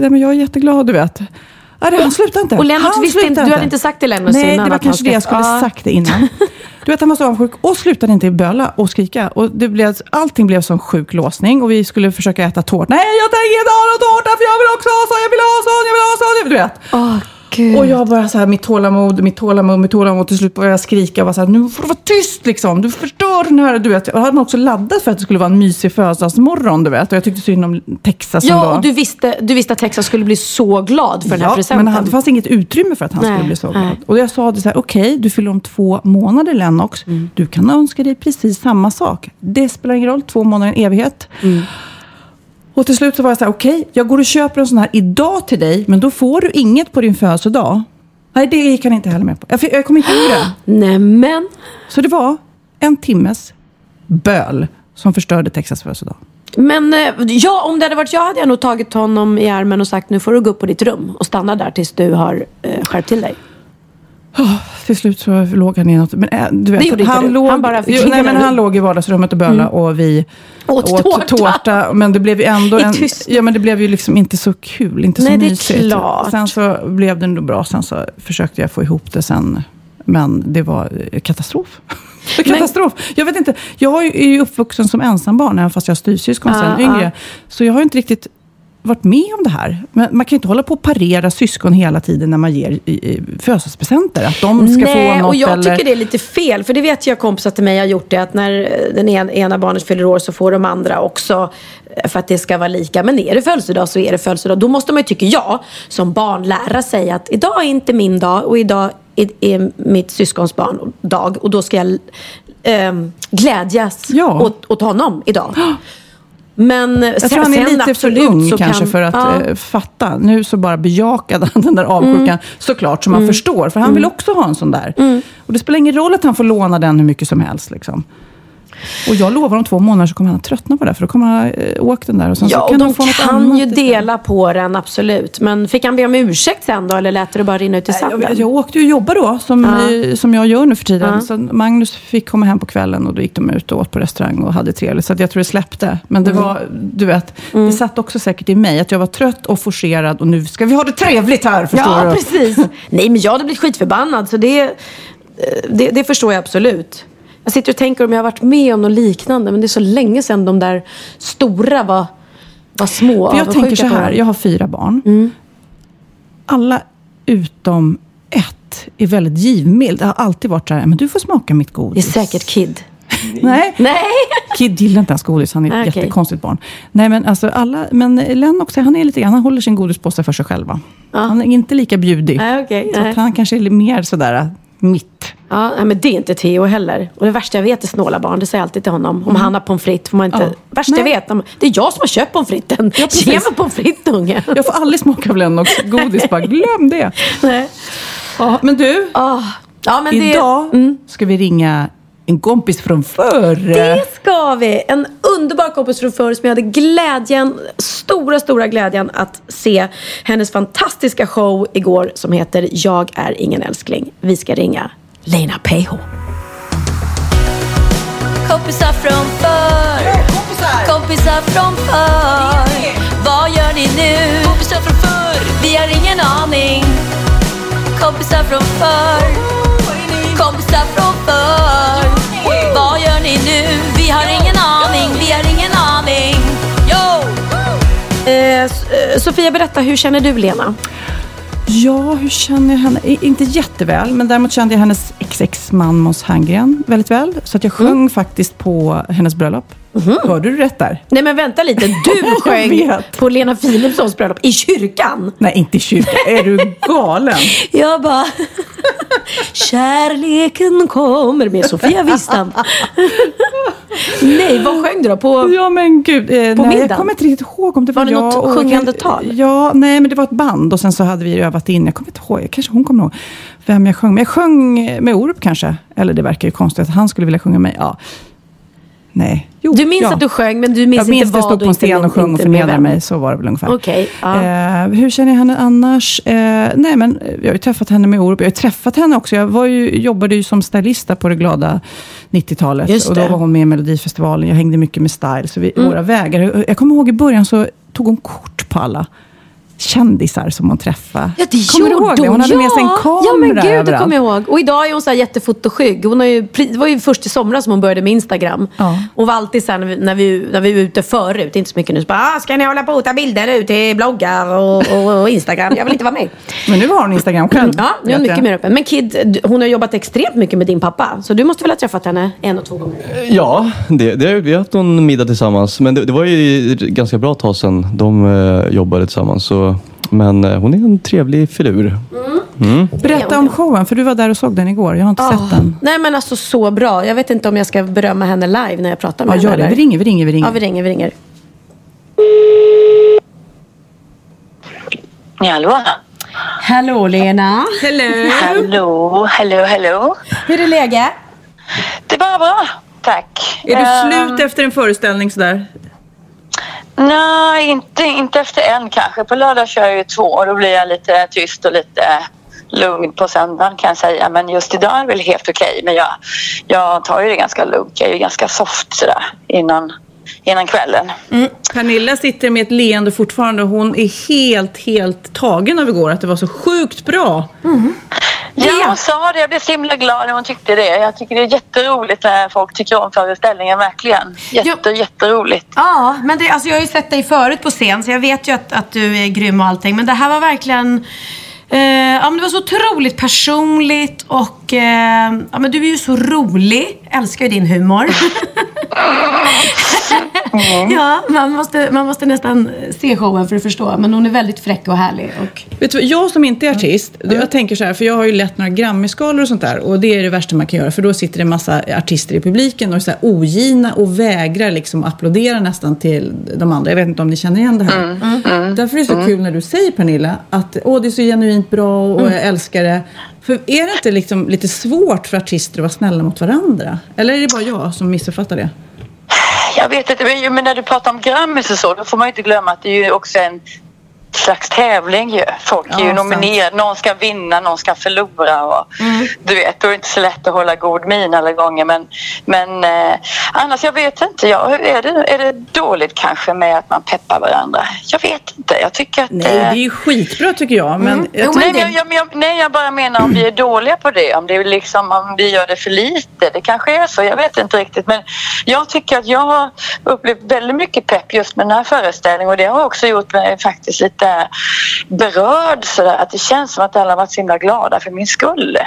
S2: nej, men jag är jätteglad du vet. Nej, det, han slutade inte.
S3: Och
S2: han
S3: visste inte- du hade inte sagt till Lennox
S2: Nej,
S3: innan
S2: det var kanske det jag skulle
S3: Ja.
S2: sagt innan. Du vet, han var så avundsjuk och slutade inte böla och skrika. Och det blev, allting blev som sjuk låsning och vi skulle försöka äta tårta. Nej, jag tänker inte ha någon tårta för jag vill också ha sån, jag vill ha sån, jag vill ha sån. Du vet.
S3: Åh, gud.
S2: Och jag bara så här, mitt tålamod, mitt tålamod, mitt tålamod. Till slut började jag skrika och var så här, nu får du vara tyst liksom. Du förstör den här, du vet. Och hade man också laddat för att det skulle vara en mysig födelsedagsmorgon, du vet. Och jag tyckte synd om Texas
S3: Ja, och du visste, du visste att Texas skulle bli så glad för den här
S2: Ja,
S3: presenten.
S2: men han, det fanns inget utrymme för att han
S3: Nej,
S2: skulle bli så
S3: nej.
S2: glad. Och jag sa det så här, okej, du fyller om två månader Lennox.
S3: Mm.
S2: Du kan önska dig precis samma sak. Det spelar ingen roll, två månader är en evighet.
S3: Mm.
S2: Och till slut så var jag så här, okej, jag går och köper en sån här idag till dig, men då får du inget på din födelsedag. Nej, det gick han inte heller med på. Jag, jag kommer inte ihåg det.
S3: Nämen.
S2: Så det var en timmes böl som förstörde Texas födelsedag.
S3: Men eh, ja, om det hade varit jag hade jag nog tagit honom i armen och sagt nu får du gå upp på ditt rum och stanna där tills du har eh, skärpt till dig.
S2: Till slut så låg han i något... Men, äh, du vet,
S3: Det
S2: han,
S3: du.
S2: låg,
S3: Han bara
S2: jo, nej, men han låg i vardagsrummet och bölade och vi
S3: Åt tårta.
S2: Men det blev ju ändå en, ja, men det blev ju liksom inte så kul, inte så
S3: Nej, det är
S2: mysigt.
S3: klart.
S2: Sen så blev det ändå bra, sen så försökte jag få ihop det sen. Men det var eh, katastrof. katastrof. Jag vet inte, jag är ju uppvuxen som ensambarn, även fast jag har styvsyskon
S3: Ja,
S2: sen yngre.
S3: ja.
S2: Så jag har inte riktigt varit med om det här. Men man kan ju inte hålla på och parera syskon hela tiden när man ger födelsedagspresenter. Att de ska
S3: Nej,
S2: få något
S3: och jag
S2: eller...
S3: tycker det är lite fel. För det vet jag kompisar till mig har gjort det. Att när eh, den ena, barnet fyller år så får de andra också. eh, För att det ska vara lika. Men är det födelsedag så är det födelsedag. Då måste man ju, tycker jag, som barn lära sig att idag är inte min dag. Och idag är, mitt syskons barn dag. Och då ska jag ehm, glädjas
S2: Ja.
S3: åt, åt honom idag. Men
S2: Jag
S3: sen,
S2: tror han är lite för ung kanske
S3: kan,
S2: för att
S3: ja. Mm.
S2: eh, fatta. Nu så bara bejakade han den där avsjukan såklart som man förstår. För han vill också ha en sån där. Och det spelar ingen roll att han får låna den hur mycket som helst. Liksom. Och jag lovar om två månader så kommer han att tröttna på det. För då kommer han eh, åka den där. Och sen
S3: Ja,
S2: så
S3: och
S2: kan
S3: de
S2: han få något
S3: kan ju dela på den, absolut. Men fick han be om ursäkt sen då, eller lät det bara rinna ut i sanden?
S2: Jag, jag åkte ju och jobbade då, som,
S3: Ja.
S2: eh, som jag gör nu för tiden.
S3: Ja.
S2: Så Magnus fick komma hem på kvällen och då gick de ut och åt på restaurang och hade trevligt. Så jag tror det släppte. Men det
S3: Mm.
S2: var, du vet, det satt också säkert i mig. Att jag var trött och forcerad och nu ska vi ha det trevligt här, förstår
S3: Ja,
S2: du?
S3: precis. Nej, men jag hade blivit skitförbannad. Så det, eh, det, det förstår jag absolut. Jag sitter och tänker om jag har varit med om något liknande. Men det är så länge sedan de där stora var, var små.
S2: För jag tänker så här, jag har fyra barn.
S3: Mm.
S2: Alla utom ett är väldigt givmild. Det har alltid varit så här, men du får smaka mitt
S3: Det är
S2: godis.
S3: säkert Kid.
S2: Nej,
S3: Nej!
S2: Kid gillar inte ens godis. Han är ett
S3: Ah, okej.
S2: jättekonstigt barn. Nej, men alltså alla, men Len också, han är lite han håller sin godispåse för sig själv. va? Han är inte lika bjudig.
S3: Nej, okej.
S2: Så han kanske är mer sådär, mitt.
S3: Ja, nej, men det är inte Theo heller. Och det värsta jag vet är snåla barn. Det säger jag alltid till honom. Om han har pommes frites får man inte...
S2: Mm. Ja.
S3: Värsta jag
S2: Nej.
S3: vet, det är jag som har köpt pommes fritesen.
S2: Ja.
S3: Ge mig pommes frites unge.
S2: Jag får aldrig smaka av Lennox godis, bara glöm det.
S3: Nej.
S2: Ja, men du,
S3: Ah. Ja, men det,
S2: idag ska vi ringa en kompis från förr.
S3: det ska vi. En underbar kompis från förr som jag hade glädjen, stora, stora glädjen att se hennes fantastiska show igår som heter Jag är ingen älskling. Vi ska ringa Lena PH.
S5: Kompisar från förr Kompisar från förr Vad gör ni nu? Kompisar från förr Vi har ingen aning Kompisar från förr
S3: Sofia, berätta, hur känner du Lena?
S2: Ja, hur känner jag henne? Inte jätteväl, men däremot kände jag hennes ex-ex-man Måns Herngren väldigt väl. Så att jag sjöng
S3: Mm.
S2: faktiskt på hennes bröllop. Hörde du rätt där?
S3: Nej men vänta lite, du sjöng på Lena Philipssons bröllop i kyrkan.
S2: Nej, inte i kyrkan. Är du galen?
S3: Jag bara... Kärleken kommer med Sofia Wistam. Nej, vad sjöng du då? På...
S2: Ja, men gud. Eh, nej,
S3: middagen?
S2: jag kommer inte riktigt ihåg om det var,
S3: Var det
S2: jag
S3: något
S2: och-
S3: sjungande tal?
S2: Ja, nej, men det var ett band och sen så hade vi övat in. Jag kommer inte ihåg, kanske hon kommer ihåg vem jag sjöng med. Jag sjöng med Orup kanske. Eller det verkar ju konstigt att han skulle vilja sjunga med. Ja. Nej. Jo,
S3: Du minns
S2: ja.
S3: att du sjöng, men du minns
S2: Jag minns
S3: inte
S2: att jag
S3: vad
S2: stod på en
S3: inte min-
S2: och sjöng och
S3: inte med
S2: förnedrade mig. Så var det väl ungefär.
S3: Okej, ja.
S2: Eh, hur känner jag henne annars? Eh, nej, men jag har ju träffat henne med Orup. Jag har ju träffat henne också. Jag var ju, jobbade ju som stylista på det glada 90-talet.
S3: Just
S2: Och då var hon med i Melodifestivalen. Jag hängde mycket med style. Så vi, våra vägar. Jag kommer ihåg i början så tog hon kort på alla kändisar som hon träffade.
S3: Ja, det
S2: kommer du ihåg det? Hon hade
S3: ja.
S2: med sig en kamera
S3: Ja, men gud, det
S2: överallt.
S3: kommer jag ihåg. Och idag är hon så här jättefotoskygg. Hon har ju, det var ju först i somras som hon började med Instagram.
S2: Ja.
S3: Hon var alltid så här när vi, när, vi, när vi var ute förut, inte så mycket nu, så bara ah, “Ska ni hålla på och ta bilder ut till bloggar och, och, och Instagram? Jag vill inte vara med”.
S2: Men nu har hon Instagram själv.
S3: Ja, nu är hon mycket
S2: jag.
S3: mer öppen. Men Kid, hon har jobbat extremt mycket med din pappa. Så du måste väl ha träffat henne en och två gånger?
S4: Ja, det, det, vi har haft någon middag tillsammans. Men det, det var ju ganska bra tag sedan de eh, jobbade tillsammans. Så, men eh, hon är en trevlig filur.
S2: Berätta om showen, för du var där och såg den igår. Jag har inte
S3: Ah.
S2: sett den.
S3: Nej men alltså så bra. Jag vet inte om jag ska berömma henne live när jag pratar med
S2: Ja, gör
S3: henne.
S2: det. Vi ringer, vi ringer, vi ringer.
S3: Ja, vi ringer, vi ringer.
S6: Ja, hallå?
S3: Hallå Lena.
S2: Hello.
S6: Hallå, hallå, hallå.
S3: Hur är läget?
S6: Det är bara bra, tack.
S2: Är du
S6: Eh,
S2: slut efter en föreställning sådär?
S6: Nej, inte, inte efter en kanske. På lördag kör jag ju två och då blir jag lite tyst och lite lugn på söndagen kan jag säga. Men just idag är det väl helt okej. Men jag, jag tar ju det ganska lugnt. Jag är ju ganska soft sådär innan, innan kvällen.
S2: Pernilla sitter med ett leende fortfarande hon är helt, helt tagen av igår. Att det var så sjukt bra.
S6: Ja, hon sa det. Jag blev så himla glad när hon tyckte det. Jag tycker det är jätteroligt när folk tycker om föreställningen, verkligen. Jätte, jätteroligt.
S3: Ja, men det, alltså jag har ju sett dig förut på scen så jag vet ju att, att du är grym och allting. Men det här var verkligen... Eh, ja, men det var så otroligt personligt och eh, ja, men du är ju så rolig. Älskar ju din humor. ja, man måste, man måste nästan se showen för att förstå. Men hon är väldigt fräck och härlig. Och...
S2: Vet du, jag som inte är artist, jag tänker så här, för jag har ju lett några Grammisgalor och sånt där. Och det är det värsta man kan göra, för då sitter det en massa artister i publiken och är så här ogina och vägrar liksom applådera nästan till de andra. Jag vet inte om ni känner igen det här. Därför är det så kul när du säger Pernilla, att åh, det är så genuint bra och jag älskar det. För är det inte liksom lite svårt för artister att vara snälla mot varandra? Eller är det bara jag som missuppfattar det?
S6: Jag vet inte, men- men när du pratar om Grammis och så, då får man inte glömma att det är ju också en slags tävling ju. Folk är ju nominerade. Någon ska vinna, någon ska förlora. Och,
S2: Mm.
S6: Du vet, då är det inte så lätt att hålla god min alla gånger. Men, men eh, annars, jag vet inte. Ja, är, det, är det dåligt kanske med att man peppar varandra? Jag vet inte. Jag tycker att...
S2: Nej, det
S6: eh,
S2: är ju skitbra tycker jag. Men jag
S3: Jo,
S2: tror-
S6: Nej, jag, jag, jag, nej, jag bara menar om vi är dåliga på det. Om, det är liksom, om vi gör det för lite. Det kanske är så. Jag vet inte riktigt. Men jag tycker att jag har upplevt väldigt mycket pepp just med den här föreställningen. Och det har också gjort mig faktiskt lite berörd. Sådär, att det känns som att alla varit så himla glada för min skull.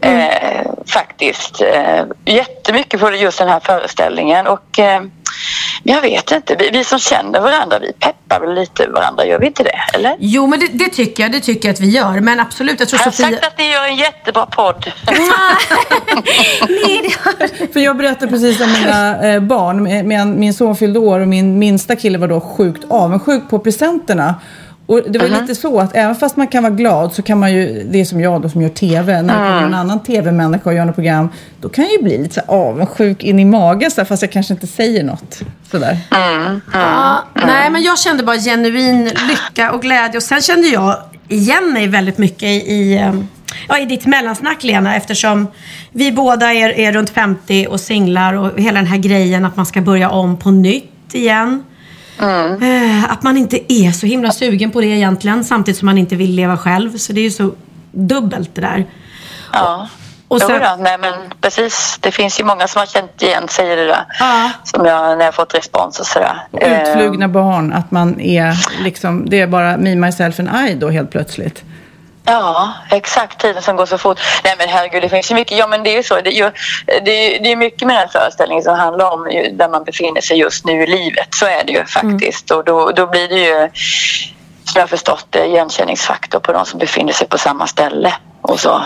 S6: Eh, faktiskt. Eh, jättemycket på just den här föreställningen. Och eh, jag vet inte. Vi, vi som känner varandra, vi peppar väl lite varandra, gör vi inte det? Eller?
S3: Jo, men det, det tycker jag. Det tycker jag att vi gör. Men absolut, jag tror
S6: Jag har
S3: Sofia...
S6: sagt att ni gör en jättebra podd.
S3: Nej, det har...
S2: För jag berättade precis om mina eh, barn. Min, min son fyllde år och min minsta kille var då sjukt avundsjuk på presenterna. Och det var lite så att även fast man kan vara glad så kan man ju, det är som jag då som gör TV, när det kommer en annan TV-människa och gör något program, då kan jag ju bli lite så avundsjuk in i magen så fast jag kanske inte säger något. Sådär.
S3: Ja, nej, men jag kände bara genuin lycka och glädje. Och sen kände jag igen mig väldigt mycket i, i, eh, ja, i ditt mellansnack, Lena. Eftersom vi båda är, är runt 50 och singlar och hela den här grejen att man ska börja om på nytt igen. Eh, Att man inte är så himla sugen på det egentligen. Samtidigt som man inte vill leva själv. Så det är ju så dubbelt det där.
S6: Ja.
S3: Och sen-
S6: då, nej men precis. Det finns ju många som har känt igen sig i det där.
S3: Ja.
S6: Som jag, när jag har fått respons och sådär.
S2: Och
S6: Eh,
S2: utflugna barn, att man är liksom, det är bara me, myself and I då helt plötsligt.
S6: Ja, exakt. Tiden som går så fort. Nej men herregud, det finns ju mycket. Ja men det är ju så. Det är, ju, det är, det är mycket med den föreställningen som handlar om där man befinner sig just nu i livet. Så är det ju faktiskt. Och då, då blir det ju, som jag har förstått det, igenkänningsfaktor på de som befinner sig på samma ställe. Och så.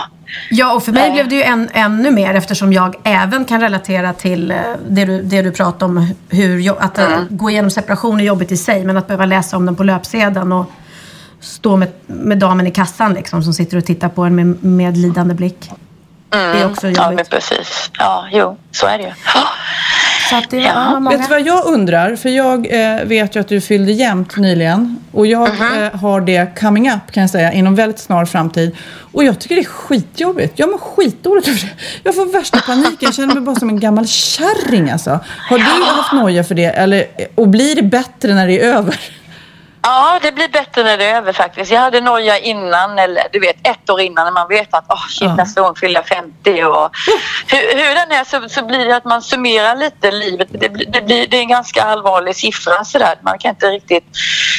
S3: Ja, och för mig blev det ju än, ännu mer eftersom jag även kan relatera till eh, det du, det du pratade om. Hur, att eh, gå igenom separation är jobbigt i sig, men att behöva läsa om den på löpsedeln och stå med, med damen i kassan liksom, som sitter och tittar på en med medlidande blick. Det är också
S6: Ja men
S3: jobbigt.
S6: precis. Ja, jo, så är det ju.
S3: Så att det
S6: Ja.
S3: många...
S2: Vet du vad jag undrar? För jag eh, vet ju att du fyllde jämnt nyligen. Och jag eh, har det coming up kan jag säga inom väldigt snar framtid. Och jag tycker det är skitjobbigt. Jag mår skitdåligt över det. Jag får värsta paniken. Jag känner mig bara som en gammal kärring alltså. Har du haft noja för det? Eller, och blir det bättre när det är över?
S6: Ja, det blir bättre när det är över faktiskt. Jag hade noja innan, eller du vet ett år innan när man vet att oh, shit,
S2: Ja.
S6: nästa år fyller jag 50. Och hur, hur den är så, så blir det att man summerar lite livet. Det, det, blir, det är en ganska allvarlig siffra sådär. Man kan inte riktigt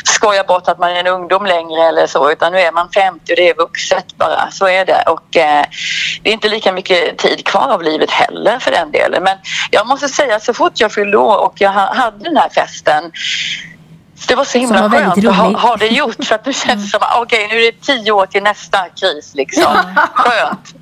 S6: skoja bort att man är en ungdom längre eller så utan nu är man 50 och det är vuxet bara. Så är det. Och eh, det är inte lika mycket tid kvar av livet heller för den delen. Men jag måste säga så fort jag fyllde år och jag ha- hade den här festen det var så himla
S3: Som
S6: skönt att ha, ha det gjort för att nu känns det som att okej nu är det tio år till nästa kris liksom. Skönt.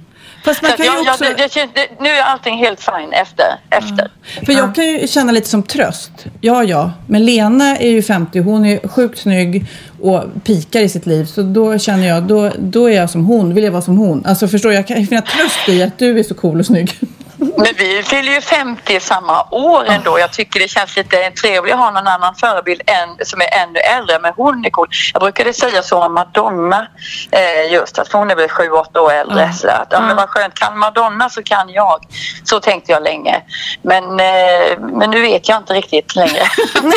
S2: Fast man kan ju
S6: jag, jag,
S2: också...
S6: känns- det, nu är allting helt fine efter. efter.
S2: För jag kan ju känna lite som tröst. Ja, ja. Men Lena är ju 50. Hon är sjukt snygg och pikar i sitt liv. Så då känner jag, då, då är jag som hon. Vill jag vara som hon. Alltså förstår du? Jag kan finna tröst i att du är så cool och snygg.
S6: Men vi fyller ju 50 samma år ändå. Jag tycker det känns lite trevligt att ha någon annan förebild än, som är ännu äldre. Men hon är cool. Jag brukade säga så om Madonna eh, just att hon är väl 7-8 år äldre. Så att, ja, men vad skönt, kan Madonna så kan jag. Så tänkte jag länge. Men, eh, men nu vet jag inte riktigt längre.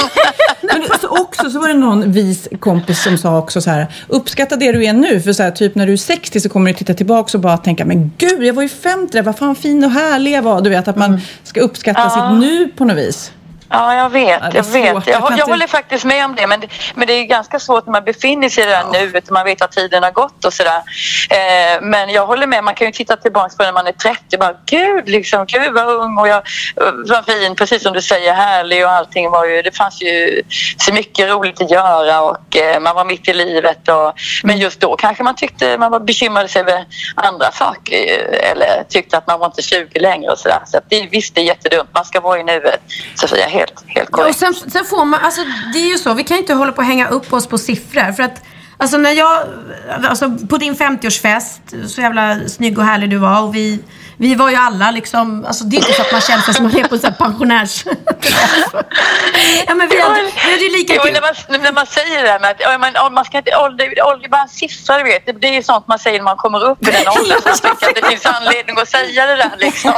S2: Men så också så var det någon vis kompis som sa också så här. Uppskatta det du är nu. För så här, typ när du är 60 så kommer du titta tillbaka och bara tänka. Men gud, jag var ju 50. Vad fan fin och härlig var. Du vet att man ska uppskatta sitt nu på något vis.
S6: Ja, jag vet.
S2: Ja,
S6: jag vet. Jag,
S2: Jag
S6: jag
S2: inte-
S6: håller faktiskt med om det. Men, det. men det är ganska svårt när man befinner sig i det där nuet och man vet att tiden har gått och sådär. Eh, men jag håller med. Man kan ju titta tillbaka på när man är 30 bara gud, liksom, gud vad ung och jag var fin. Precis som du säger, härlig och allting var ju. Det fanns ju så mycket roligt att göra och eh, man var mitt i livet. Och, men just då kanske man tyckte man var bekymrade sig över andra saker eh, eller tyckte att man var inte 20 längre och sådär. Så att det, visst, det är jättedumt. Man ska vara i nuet. Sofia, helt, helt
S3: Ja,
S6: korrekt.
S3: och sen, sen får man, alltså det är ju så, vi kan ju inte hålla på och hänga upp oss på siffror. För att, alltså när jag, alltså på din 50-årsfest, så jävla snygg och härlig du var och vi, vi var ju alla liksom, alltså det är inte så att man känner sig som man är på en sån här pensionärs... ja men vi hade, vi hade ju lika
S6: Jo,
S3: kul.
S6: när, man, när man säger det där med att ja, ja, man ska inte, ålder, ålder är bara en siffra, du vet. Det, det är ju sånt man säger när man kommer upp i den åldern. Så tycker att det finns anledning att säga det där liksom.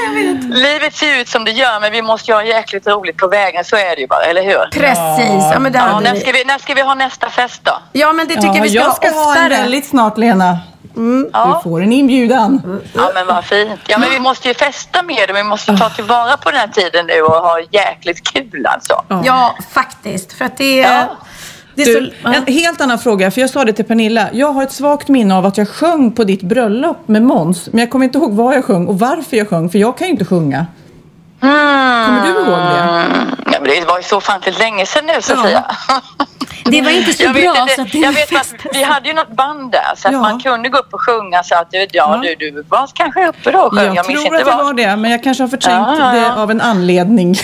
S6: Livet ser ut som det gör men vi måste ju ha jäkligt roligt på vägen. Så är det ju bara, eller hur?
S3: Precis, ja men det
S6: Ja, när,
S3: vi.
S6: ska vi, när ska vi ha nästa fest då?
S3: Ja men det tycker jag vi ska
S2: jag
S3: ha
S2: ska ha
S3: oftare.
S2: en väldigt snart, Lena.
S6: Ja.
S2: Du får en inbjudan.
S6: Ja men vad fint. Ja men vi måste ju festa med det. Vi måste ta tillvara på den här tiden nu och ha jäkligt kul alltså.
S3: Ja, faktiskt. För att det är...
S6: Ja.
S3: Det är
S2: Du,
S3: så,
S2: en helt annan fråga, för jag sa det till Pernilla. Jag har ett svagt minne av att jag sjöng på ditt bröllop med Måns. Men jag kommer inte ihåg vad jag sjöng och varför jag sjöng, för jag kan ju inte sjunga. Kommer du ihåg det?
S6: Ja, men det var ju så ofantligt länge sedan nu Sofia.
S3: Det var inte så
S6: jag
S3: bra
S6: vet,
S3: så att det
S6: jag vet att vi hade ju något band där så att
S2: Ja.
S6: man kunde gå upp och sjunga så att ja,
S2: Ja.
S6: du, du var kanske uppe då och sjöng.
S2: Jag
S6: minns
S2: tror
S6: inte
S2: att det var det, men jag kanske har förträngt
S6: Ja, ja, ja.
S2: det av en anledning.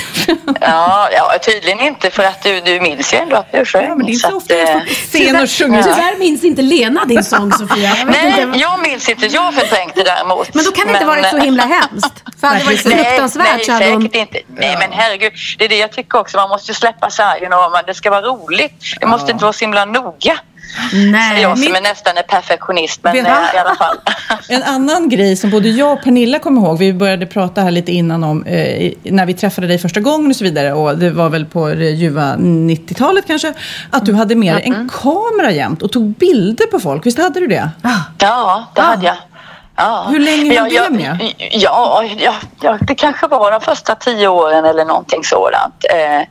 S6: Ja, ja, tydligen inte för att du, du minns ju ändå att du sjöng.
S2: Ja, men det är inte så
S6: att,
S2: ofta jag står
S6: eh,
S2: scen och sjunger.
S3: Tyvärr minns inte Lena din sång Sofia. Jag
S6: Nej,
S3: inte.
S6: jag minns inte. Jag förträngde däremot.
S3: Men då kan det inte varit så himla hemskt. För hade det varit
S6: Nej,
S3: fruktansvärt
S6: nej
S3: hon...
S6: säkert inte. Nej, men herregud. Det är det jag tycker också. Man måste släppa sargen och man- det ska vara roligt. Det måste inte vara så himla noga.
S3: Nej.
S6: jag som
S2: min-
S6: är nästan en perfektionist, men eh, i alla fall.
S2: En annan grej som både jag och Pernilla kommer ihåg, vi började prata här lite innan om eh, när vi träffade dig första gången och så vidare och det var väl på det ljuva 90-talet kanske, att du hade med dig en kamera jämt och tog bilder på folk. Visst hade du det?
S6: Ja, det hade jag. Ja.
S2: Hur länge höll det
S6: jag,
S2: med?
S6: Ja, ja, ja, det kanske var de första tio åren eller någonting sådant. Eh,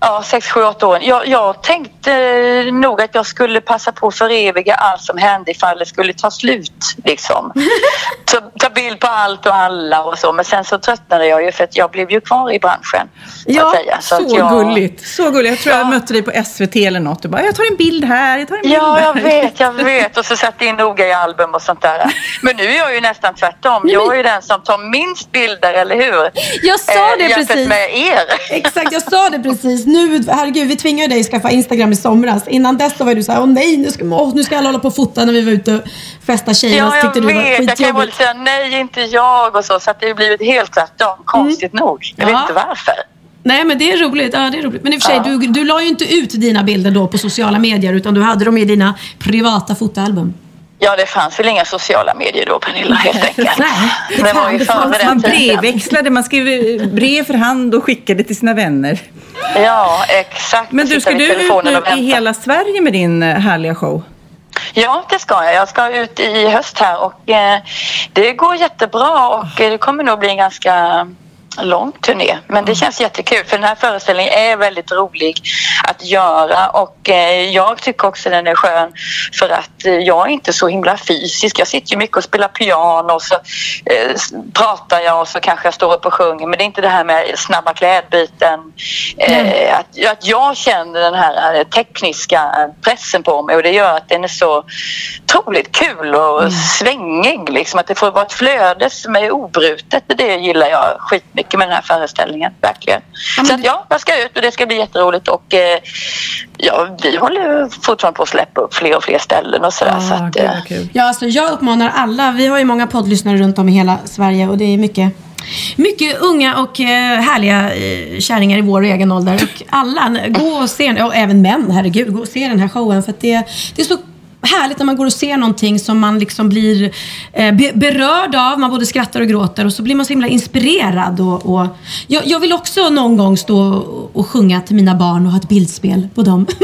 S6: ja, sex, sju, åtta åren. Jag, jag tänkte eh, nog att jag skulle passa på att föreviga allt som hände ifall det skulle ta slut. Liksom. ta, ta bild på allt och alla och så. Men sen så tröttnade jag ju för att jag blev ju kvar i branschen. Så
S2: Ja, så,
S6: att jag,
S2: gulligt. Så gulligt. Jag tror jag
S6: Ja.
S2: mötte dig på SVT eller något. Du bara, jag tar en bild här, jag tar en bild
S6: Ja,
S2: där.
S6: jag vet, jag vet. Och så satte in noga i album och sånt där. Men nu är jag ju nästan tvärtom. Jag är ju den som tar minst bilder, eller hur?
S3: Jag sa det
S6: Eh, jämfört
S3: precis.
S6: med er.
S3: Exakt, jag sa det precis. Nu, herregud, vi tvingade dig att skaffa Instagram i somras. Innan dess så var du så här, åh nej, nu ska, åh, nu ska alla hålla på och fota när vi var ute och festa tjejerna.
S6: Ja, jag vet. Jag kan ju
S3: skitjobbigt.
S6: säga nej, inte jag och så. Så att det har blivit helt tvärtom. Konstigt nog. Jag vet
S3: Ja.
S6: inte varför.
S3: Nej, men det är roligt. Ja, det är roligt. Men i och för sig,
S6: Ja.
S3: du, du la ju inte ut dina bilder då på sociala medier utan du hade dem i dina privata fotoalbum.
S6: Ja, det fanns väl inga sociala medier då, Pernilla, helt enkelt.
S3: Nej, det
S6: det var ju före den
S2: Man brevväxlade, man skrev brev för hand och skickade till sina vänner.
S6: Ja, exakt.
S2: Men du, ska du ut nu i hela Sverige med din eh, härliga show?
S6: Ja, det ska jag. Jag ska ut i höst här och eh, det går jättebra och eh, det kommer nog bli en ganska lång turné. Men det känns jättekul för den här föreställningen är väldigt rolig att göra och eh, jag tycker också den är skön för att eh, jag är inte så himla fysisk. Jag sitter ju mycket och spelar piano och så eh, pratar jag och så kanske jag står upp och sjunger men det är inte det här med snabba klädbyten. Eh, att, att jag känner den här tekniska pressen på mig och det gör att den är så otroligt kul och svängig. Liksom, att det får vara ett flöde som är obrutet. Det gillar jag skitmycket med den här föreställningen. Verkligen. så att, ja, jag ska ut och det ska bli jätteroligt och eh, ja, vi håller fortfarande på att släppa upp fler och fler ställen och sådär. så att, eh.
S3: Ja, alltså jag uppmanar alla. Vi har ju många poddlyssnare runt om i hela Sverige och det är mycket mycket unga och eh, härliga eh, kärringar i vår egen ålder. Och alla, gå och se, och även män, herregud, gå och se den här showen. För det, det är så härligt när man går och ser någonting som man liksom blir eh, be, berörd av. Man både skrattar och gråter och så blir man så himla inspirerad. Och, och jag, jag vill också någon gång stå och, sjunga till mina barn och ha ett bildspel på dem.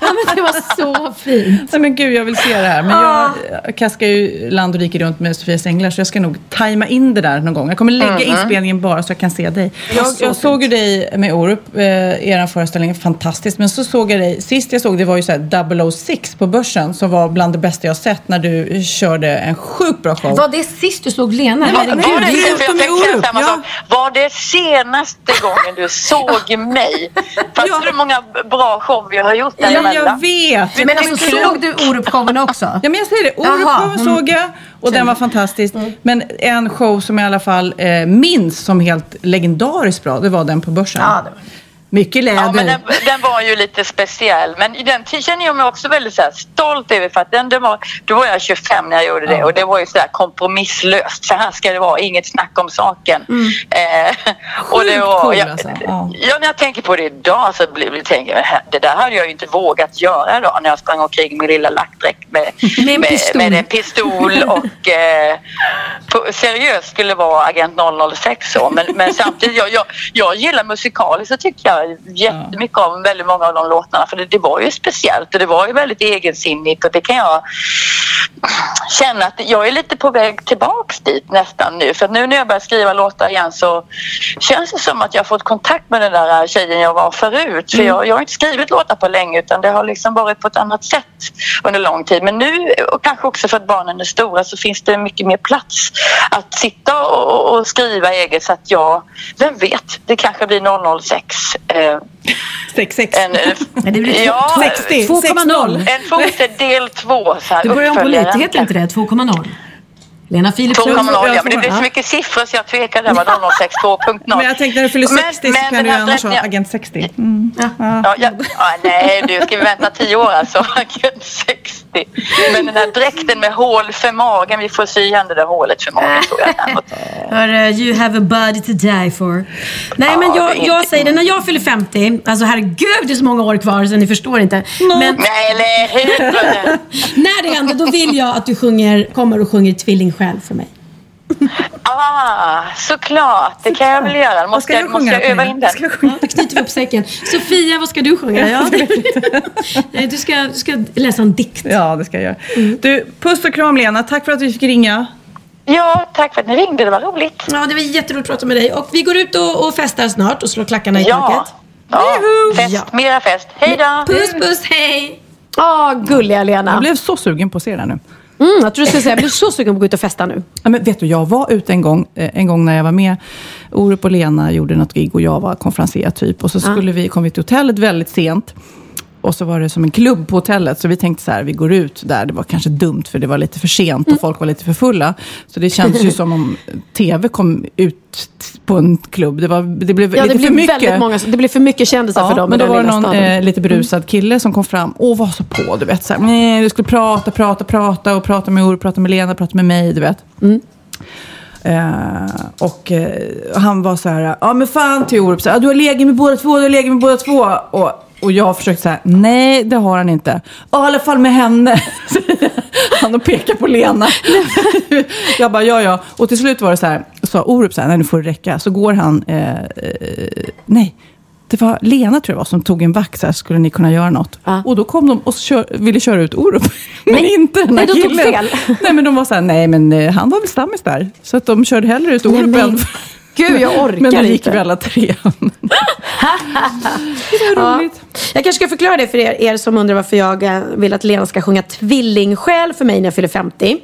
S3: ja, men det var så fint.
S2: Nej men gud, jag vill se det här. Men jag, jag kaskar ju land och rike runt med Sofias änglar så jag ska nog tajma in det där någon gång. Jag kommer lägga inspelningen bara så jag kan se dig. Jag, jag såg ju dig med Orup, eh, er föreställning, fantastiskt. Men så såg jag dig, sist jag såg det var ju så här 006 på Börsen som var bland det bästa jag sett när du körde en sjukt bra show.
S3: Var det sist du såg Lena?
S2: Nej, men-
S6: Var det,
S2: det
S6: jag samma
S2: ja.
S6: sak. Var det senaste gången du såg mig? Fast
S2: Ja.
S6: hur många bra show vi har gjort
S2: Ja,
S6: däremellan.
S2: jag vet!
S3: Men alltså, såg du Orup-showen också?
S2: Ja, men jag säger det. Orup-showen
S3: mm.
S2: såg jag och den var fantastisk. Men en show som jag i alla fall eh, minns som helt legendariskt bra, det var den på Börsen.
S3: Ja, det var-
S2: Mycket läder.
S6: Ja, men den, den var ju lite speciell. Men i den känner jag mig också väldigt så stolt över för att den, den var, då var jag 25 när jag gjorde det och det var ju så här kompromisslöst. Så här ska det vara, inget snack om saken. Eh, och det
S2: Sjukt
S6: var,
S2: cool,
S6: jag,
S2: alltså. Ja.
S6: ja, när jag tänker på det idag så blir det, tänker jag, det där hade jag ju inte vågat göra idag när jag sprang omkring med lilla lackdräkt med,
S3: Med en pistol.
S6: med en pistol och eh, på, seriöst skulle vara Agent 006 så. Men, men samtidigt, jag, jag, jag gillar musikaliskt så tycker jag jättemycket om väldigt många av de låtarna för det, det var ju speciellt och det var ju väldigt egensinnigt och det kan jag känna att jag är lite på väg tillbaks dit nästan nu. För nu när jag börjar skriva låtar igen så känns det som att jag har fått kontakt med den där tjejen jag var förut. För jag, jag har inte skrivit låtar på länge utan det har liksom varit på ett annat sätt under lång tid. Men nu, och kanske också för att barnen är stora, så finns det mycket mer plats att sitta och, och skriva eget så att jag, vem vet, det kanske blir 006 eh,
S2: 6-6.
S6: En,
S7: Nej, det blir
S6: ja,
S2: 60.
S7: 2,0.
S6: en foter del två. Så här,
S7: Du börjar om på lite, heter inte det? 2,0 Lena Philipsson.
S6: 2,0 ja, men det blir så mycket siffror så jag tvekade. Det var 062.0.
S2: Men jag tänkte när du fyller 60 så kan du
S6: här
S2: annars ha agent 60. Mm.
S6: Ja, ja, ja, nej, du ska vi vänta 10 år alltså. Agent 60. Men den här dräkten med hål för magen. Vi får sy igen det där hålet för magen tror jag.
S7: You have a body to die for. Nej, men
S6: Ja,
S7: jag, jag
S6: inte-
S7: säger det. När jag fyller 50, alltså herregud det är så många år kvar så ni förstår inte. Men
S6: Nej, eller hur?
S7: när det händer, då vill jag att du sjunger, kommer och sjunger Tvillingsjäl för mig.
S6: Ah, såklart. Det kan jag väl göra.
S2: Vad ska
S6: Måste, jag,
S2: du
S6: måste
S2: sjunga?
S6: jag öva in den?
S2: Ska jag sjunga?
S7: Då knyter vi upp säcken. Sofia, vad ska du sjunga? Ja. Nej, du, ska, du ska läsa en dikt.
S2: Ja, det ska jag göra. Du, puss och kram Lena. Tack för att vi fick ringa.
S6: Ja, tack för att ni ringde. Det var roligt.
S7: Ja, det var jätteroligt att prata med dig. Och vi går ut och, och festar snart och slår klackarna i
S6: Ja.
S7: taket.
S6: ja. Fest,
S7: Ja.
S6: mera fest. Hej då!
S7: Puss, puss, hej!
S3: Ah, gulliga Lena.
S2: Jag blev så sugen på att se det nu.
S3: Mm, jag tror du skulle säga, jag blir så sugen på att gå ut och festa nu.
S2: Ja, men vet du, jag var ute en gång, eh, en gång när jag var med. Orup och Lena gjorde något gig och jag var konferencier typ. Och så skulle vi, kom vi till hotellet väldigt sent. Och så var det som en klubb på hotellet. Så vi tänkte så här, vi går ut där. Det var kanske dumt för det var lite för sent och folk var lite för fulla. Så det kändes ju som om tv kom ut på en klubb. Det, var, det blev
S3: Ja,
S2: lite
S3: det
S2: för
S3: blir
S2: mycket.
S3: väldigt många, det blir för mycket kändisar för
S2: Ja,
S3: dem
S2: men då var det någon eh, lite berusad kille som kom fram och var så på, du vet. Så här, nej, du skulle prata, prata, prata och prata med Orup, prata med Lena, prata med mig, du vet. Eh, och eh, han var så här, ja men fan till Orup, så här, du har legat med båda två, du har legat med båda två. Och, och jag har försökt säga, nej det har han inte. Ja, I alla fall med henne. han och pekar på Lena. jag bara, ja ja. Och till slut var det så här, sa Orup så här, nej nu får det räcka. Så går han, eh, eh, nej. Det var Lena tror jag var som tog en vakt så här, skulle ni kunna göra något?
S3: Ja.
S2: Och då kom de och kör, ville köra ut Orup. men
S3: Nej.
S2: inte den här
S3: Nej, de tog
S2: killen.
S3: fel.
S2: Nej men de var så här, nej men eh, han var väl stammis där. Så att de körde hellre ut Orup än...
S3: Gud, jag orkar
S2: Men då gick
S3: inte.
S2: vi alla tre. det var roligt.
S3: Jag kanske ska förklara det för er, er som undrar varför jag eh, vill att Lena ska sjunga Tvillingsjäl för mig när jag fyller 50.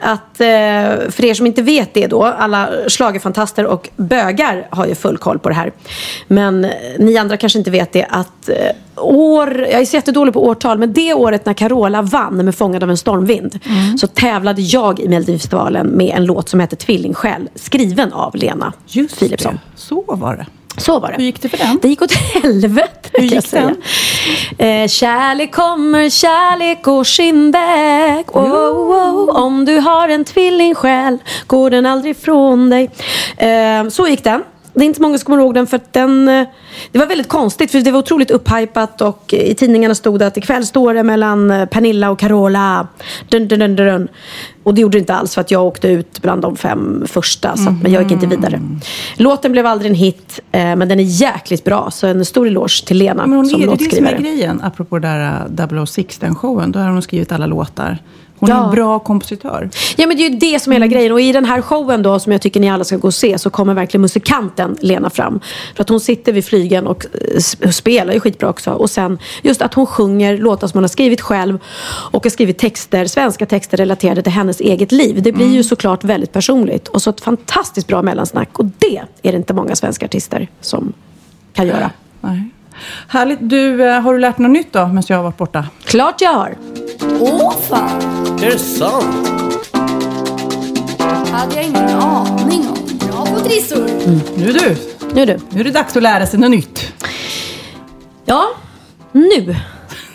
S3: Att, eh, för er som inte vet det då, alla schlagerfantaster och bögar har ju full koll på det här. Men eh, ni andra kanske inte vet det att år, jag är så jättedålig på årtal, men det året när Carola vann med Fångad av en stormvind så tävlade jag i Melodifestivalen med en låt som heter Tvillingsjäl skriven av Lena
S2: Just
S3: Philipsson.
S2: det, så var det.
S3: Så var det.
S2: Hur gick det för den?
S3: Det gick åt helvete
S2: Hur gick den?
S3: Eh, kärlek kommer, kärlek går sin väg. Oh, oh, om du har en tvillingsjäl går den aldrig från dig. Eh, så gick den. Det är inte många som kommer ihåg den för att den... eh, Det var väldigt konstigt för det var otroligt upphypat och i tidningarna stod det att ikväll står det mellan eh, Pernilla och Carola. Dun, dun, dun, dun. Och det gjorde det inte alls för att jag åkte ut bland de fem första. Så att, men jag gick inte vidare. Låten blev aldrig en hit eh, men den är jäkligt bra. Så en stor eloge till Lena
S2: Men hon
S3: som
S2: är, det är det som är
S3: låtskrivare.
S2: grejen, apropå det där uh, 006, den showen. Då har hon skrivit alla låtar. Hon
S3: Ja.
S2: är en bra kompositör.
S3: Ja men det är ju det som är hela grejen. Och i den här showen då som jag tycker ni alla ska gå och se så kommer verkligen musikanten Lena fram. För att hon sitter vid flygeln och eh, sp- spelar ju skitbra också. Och sen just att hon sjunger låtar som hon har skrivit själv. Och har skrivit texter, svenska texter relaterade till hennes eget liv. Det blir ju såklart väldigt personligt. Och så ett fantastiskt bra mellansnack. Och det är det inte många svenska artister som kan göra.
S2: Nej. Härligt. Du, eh, har du lärt något nytt då, medan jag har varit borta?
S3: Klart jag har.
S5: Åh fan,
S8: Är det sant?
S5: hade jag ingen aning om. Bra på trissor.
S2: Nu du,
S3: Nu du.
S2: nu är det dags att lära sig något nytt.
S3: Ja, nu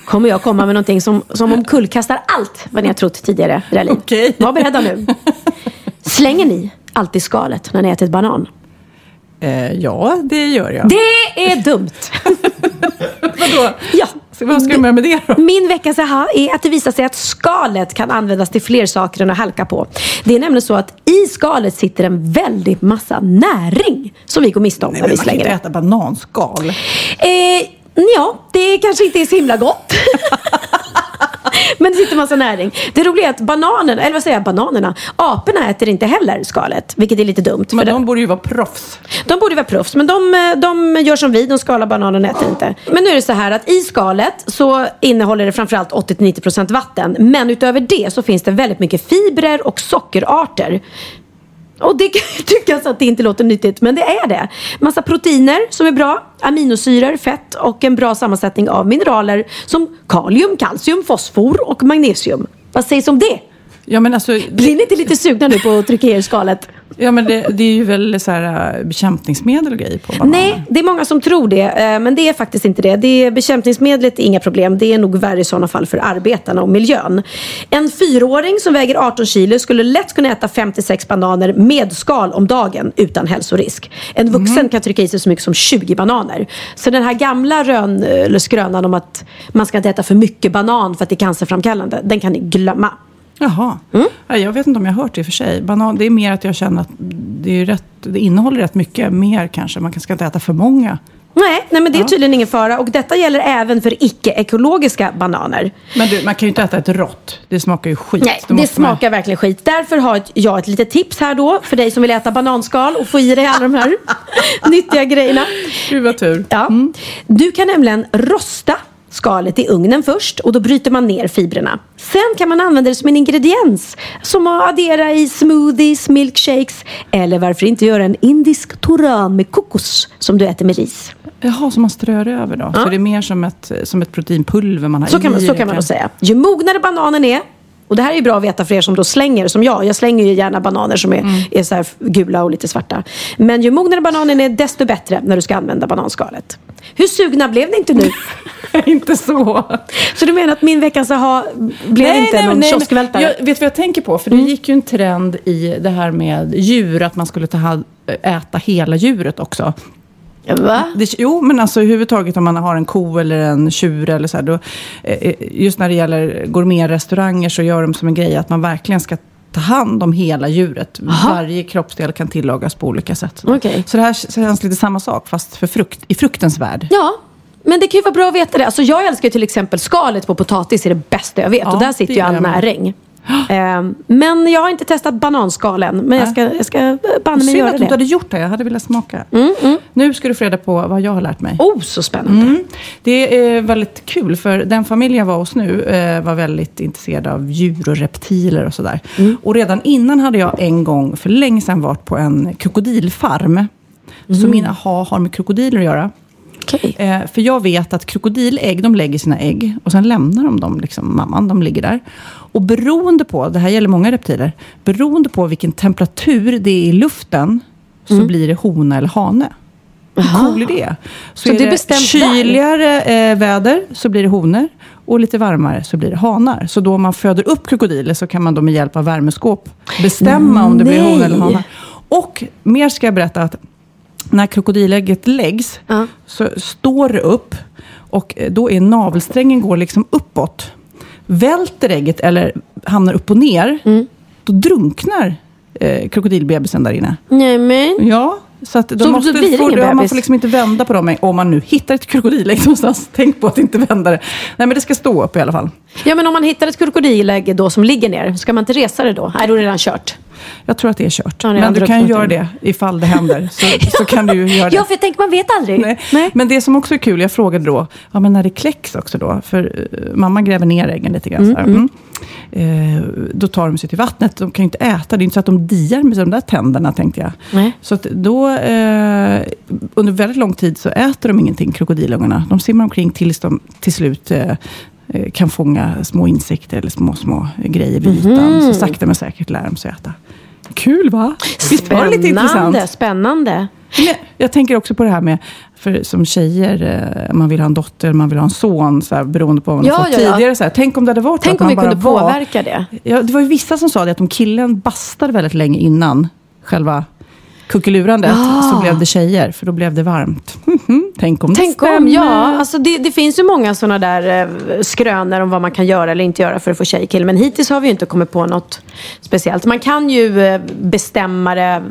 S3: kommer jag komma med någonting som, som omkullkastar allt vad ni har trott tidigare i era liv.
S2: Okej.
S3: Var beredda nu. Slänger ni alltid skalet när ni äter banan?
S2: Eh, ja, det gör jag.
S3: Det är dumt.
S2: Vadå?
S3: Ja.
S2: Så vad ska du med med det då?
S3: Min veckans aha är att det visar sig att skalet kan användas till fler saker än att halka på. Det är nämligen så att i skalet sitter en väldigt massa näring som vi går miste om
S2: Nej,
S3: när vi
S2: man kan
S3: slänger
S2: inte
S3: det.
S2: äta bananskal.
S3: Eh, ja, det kanske inte är så himla gott. Men det sitter massa näring. Det roliga är att bananen, eller vad säger jag, bananerna, aporna äter inte heller skalet. Vilket är lite dumt.
S2: Men de
S3: det-
S2: borde ju vara proffs.
S3: de borde vara proffs, men de, eh, de gör som vi, de skalar bananen och äter inte. Men nu är det så här att i skalet så innehåller det framförallt 80-90% vatten. Men utöver det så finns det väldigt mycket fibrer och sockerarter. Och det kan ju tyckas att det inte låter nyttigt, men det är det. Massa proteiner som är bra, aminosyror, fett och en bra sammansättning av mineraler som kalium, kalcium, fosfor och magnesium. Vad sägs om det?
S2: Ja, men alltså,
S3: Blir ni inte lite sugna nu på att trycka i er skalet?
S2: Ja, men det, det är ju väl så här, äh, bekämpningsmedel och grejer på bananer.
S3: Nej, det är många som tror det, eh, men det är faktiskt inte det. det är, bekämpningsmedlet är inga problem. Det är nog värre i sådana fall för arbetarna och miljön. En fyraåring som väger 18 kilo skulle lätt kunna äta 56 bananer med skal om dagen utan hälsorisk. En vuxen kan trycka i sig så mycket som 20 bananer. Så den här gamla rön, eller skrönan om att man ska inte äta för mycket banan för att det är cancerframkallande, den kan ni glömma.
S2: Jaha.
S3: Mm.
S2: Ja, jag vet inte om jag har hört det i och för sig. Banan, det är mer att jag känner att det, rätt, det innehåller rätt mycket mer kanske. Man ska inte äta för många.
S3: Nej, nej men det är
S2: Ja.
S3: tydligen ingen fara. Och detta gäller även för icke-ekologiska bananer.
S2: Men du, man kan ju inte äta ett rått. Det smakar ju skit.
S3: Nej, det
S2: måste man-
S3: smakar verkligen skit. Därför har jag ett litet tips här då för dig som vill äta bananskal och få i dig alla de här nyttiga grejerna.
S2: Gud vad tur.
S3: Ja. Du kan nämligen rosta skalet i ugnen först och då bryter man ner fibrerna. Sen kan man använda det som en ingrediens som att addera i smoothies, milkshakes eller varför inte göra en indisk toran med kokos som du äter med ris.
S2: Jaha, som man strör över då?
S3: Ja.
S2: Så det är mer som ett, som ett proteinpulver man har
S3: Så kan man,
S2: i
S3: så kan man nog säga. Ju mognare bananen är och det här är bra att veta för er som då slänger som jag. Jag slänger ju gärna bananer som är,
S2: Mm.
S3: är så gula och lite svarta. Men ju mognare bananen är desto bättre när du ska använda bananskalet. Hur sugna blev ni inte nu?
S2: inte så.
S3: Så du menar att min veckans aha blev inte någon kioskvältare?
S2: Jag vet vad jag tänker på? För det gick ju en trend i det här med djur, att man skulle ta äta hela djuret också.
S3: Va?
S2: Det, jo, men alltså överhuvudtaget om man har en ko eller en tjur eller så här, då, eh, just när det gäller gourmetrestauranger så gör de som en grej att man verkligen ska ta hand om hela djuret.
S3: Aha.
S2: Varje kroppsdel kan tillagas på olika sätt.
S3: Okej.
S2: Så det här känns lite samma sak, fast för frukt, i fruktens värld.
S3: Ja, men det kan ju vara bra att veta det. Alltså jag älskar till exempel skalet på potatis, är det bästa jag vet.
S2: Ja,
S3: och där sitter ju all näring. Ehm, men jag har inte testat bananskal än. Men jag ska, jag ska banne mig
S2: Synd
S3: göra
S2: att du inte
S3: det.
S2: hade gjort det. Jag hade velat smaka. Nu ska du få reda på vad jag har lärt mig.
S3: Oh, så spännande.
S2: Mm. Det är väldigt kul, för den familj jag var hos nu eh, var väldigt intresserad av djur och reptiler och sådär.
S3: Mm.
S2: Och redan innan hade jag en gång, för länge sedan, varit på en krokodilfarm. Så
S3: Mm.
S2: min aha har med krokodiler att göra.
S3: Okej.
S2: Eh, för jag vet att krokodilägg, de lägger sina ägg och sen lämnar de dem, liksom, mamman, de ligger där. Och beroende på, det här gäller många reptiler, beroende på vilken temperatur det är i luften, så
S3: Mm.
S2: blir det hona eller hane. Hur cool är det?
S3: Så
S2: är
S3: det där?
S2: kyligare eh, väder så blir det honor och lite varmare så blir det hanar. Så då om man föder upp krokodiler så kan man då med hjälp av värmeskåp bestämma om det blir honor eller
S3: Nej.
S2: hanar. Och mer ska jag berätta att när krokodilägget läggs
S3: Ja.
S2: så står det upp och eh, då är navelsträngen går liksom uppåt. Välter ägget eller hamnar upp och ner,
S3: Mm.
S2: då drunknar eh, krokodilbebisen där inne.
S3: Nej men.
S2: Ja, så att de
S3: Så
S2: måste
S3: blir det ingen
S2: ja, man
S3: bebis?
S2: får liksom inte vända på dem om man nu hittar ett krokodilägg någonstans. Tänk på att inte vända det. Nej, men det ska stå upp i alla fall.
S3: Ja men om man hittar ett krokodilägg då som ligger ner, ska man inte resa det då? Nej, då är det redan kört.
S2: Jag tror att det är kört.
S3: Ja,
S2: men du kan göra det ifall det händer. Så, så kan du göra det.
S3: Ja, för jag tänker man vet aldrig.
S2: Nej. Men det som också är kul, jag frågade då, ja, men när det kläcks också då, för uh, mamma gräver ner äggen lite grann. så här. Mm. Eh, då tar de sig till vattnet, de kan ju inte äta, det är inte så att de diar med de där tänderna tänkte jag.
S3: Nej.
S2: Så då, eh, under väldigt lång tid så äter de ingenting, krokodilungarna. De simmar omkring tills de till slut eh, eh, kan fånga små insekter eller små, små grejer vid ytan. Så sakta men säkert lär de sig äta. Kul va? Visst var det lite intressant?
S3: Spännande,
S2: jag, tänker också på det här med, för som tjejer, eh, man vill ha en dotter, man vill ha en son, så här, beroende på vad man
S3: Ja,
S2: har fått
S3: ja, ja.
S2: tidigare. Så här, tänk om det hade varit
S3: Tänk om vi kunde
S2: var,
S3: påverka det.
S2: Ja, det var ju vissa som sa det, att om killen bastade väldigt länge innan själva kuckelurandet,
S3: Ja.
S2: så blev det tjejer, för då blev det varmt. Mhm, Tänk om
S3: Tänk
S2: det stämmer.
S3: om, ja. Alltså det, det finns ju många sådana där eh, skrönor om vad man kan göra eller inte göra för att få tjej kill. Men hittills har vi ju inte kommit på något speciellt. Man kan ju eh, bestämma det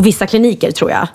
S3: vissa kliniker tror jag.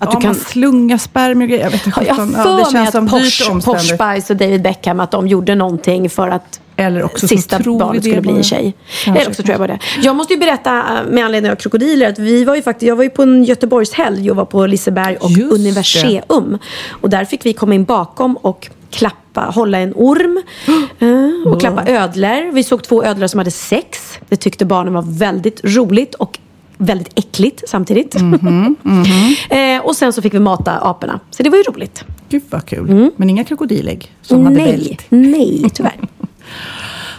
S3: Att
S2: ja,
S3: du kan...
S2: man slungar spermier och grejer. Jag vet inte,
S3: Jag har för
S2: ja,
S3: mig att Porsche. Porsche Spice och David Beckham att de gjorde någonting för att
S2: Eller också så
S3: sista barnet skulle bli en tjej.
S2: Kanske,
S3: Eller också tror jag bara det. Jag måste ju berätta eh, med anledning av krokodiler att vi var ju faktiskt, jag var ju på en Göteborgshelg och var på Liseberg och
S2: Just.
S3: Universium. Och där fick vi komma in bakom och klappa, hålla en orm eh, och klappa ödlor. Vi såg två ödlor som hade sex. Det tyckte barnen var väldigt roligt och väldigt äckligt samtidigt.
S2: Mhm,
S3: eh, och sen så fick vi mata aporna. Så det var ju roligt.
S2: Gud vad kul. Men inga krokodillägg som hade
S3: nej,
S2: bält.
S3: nej, tyvärr.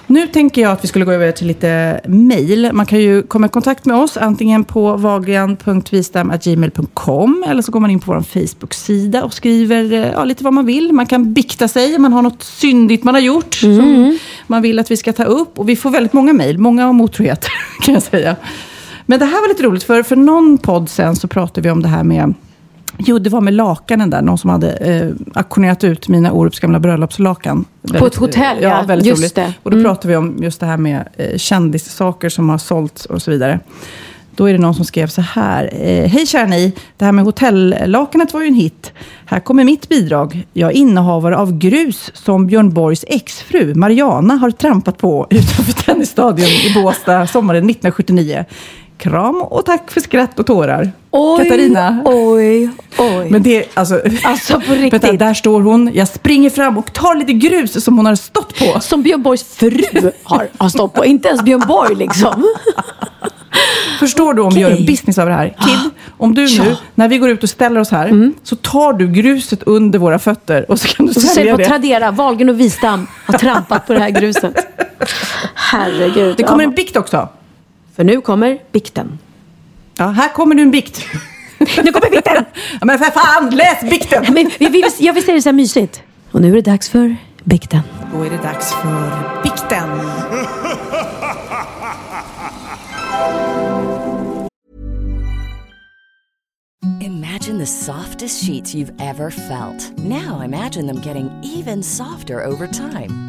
S2: Nu tänker jag att vi skulle gå över till lite mejl. Man kan ju komma i kontakt med oss antingen på vagan.vistam.gmail.com eller så går man in på vår Facebook-sida och skriver eh, ja, lite vad man vill. Man kan bikta sig om man har något syndigt man har gjort som man vill att vi ska ta upp. Och vi får väldigt många mejl, många om otrohet kan jag säga. Men det här var lite roligt, för för någon podd sen så pratade vi om det här med Jo, det var med lakanen där. Någon som hade eh, auktionerat ut mina Orups gamla bröllopslakan.
S3: På ett hotell, ja.
S2: väldigt
S3: Just
S2: roligt.
S3: det. Mm.
S2: Och då pratade vi om just det här med eh, kändissaker som har sålts och så vidare. Då är det någon som skrev så här. Eh, Hej kära ni, det här med hotellakanet var ju en hit. Här kommer mitt bidrag. Jag är innehavare av grus som Björn Borgs exfru Mariana har trampat på utanför Tennisstadion i Båstad sommaren 1979. Kram och tack för skratt och tårar.
S3: Oj,
S2: Katarina.
S3: oj, oj.
S2: Men det, alltså,
S3: Alltså, på riktigt.
S2: Vänta, där står hon. Jag springer fram och tar lite grus som hon har stått på.
S3: Som Björn Borgs fru har, har stått på. Inte ens Björn Borg liksom.
S2: Förstår du om vi gör en business av det här? Kid, om du nu.
S3: Mm.
S2: när vi går ut och ställer oss här, så tar du gruset under våra fötter och så kan du
S3: Och så
S2: sälja
S3: det på. Tradera, Wahlgren och Wistam har trampat på det här gruset. Herregud.
S2: Det kommer en bikt också.
S3: För nu kommer bikten.
S2: Ja, här kommer du en bikt.
S3: Nu kommer bikten!
S2: Ja, men för fan, läs bikten!
S3: Men vi vill, jag vill säga det så här mysigt. Och nu är det dags för bikten.
S2: Då är det dags för bikten.
S8: Imagine the softest sheets you've ever felt. Now imagine them getting even softer over time.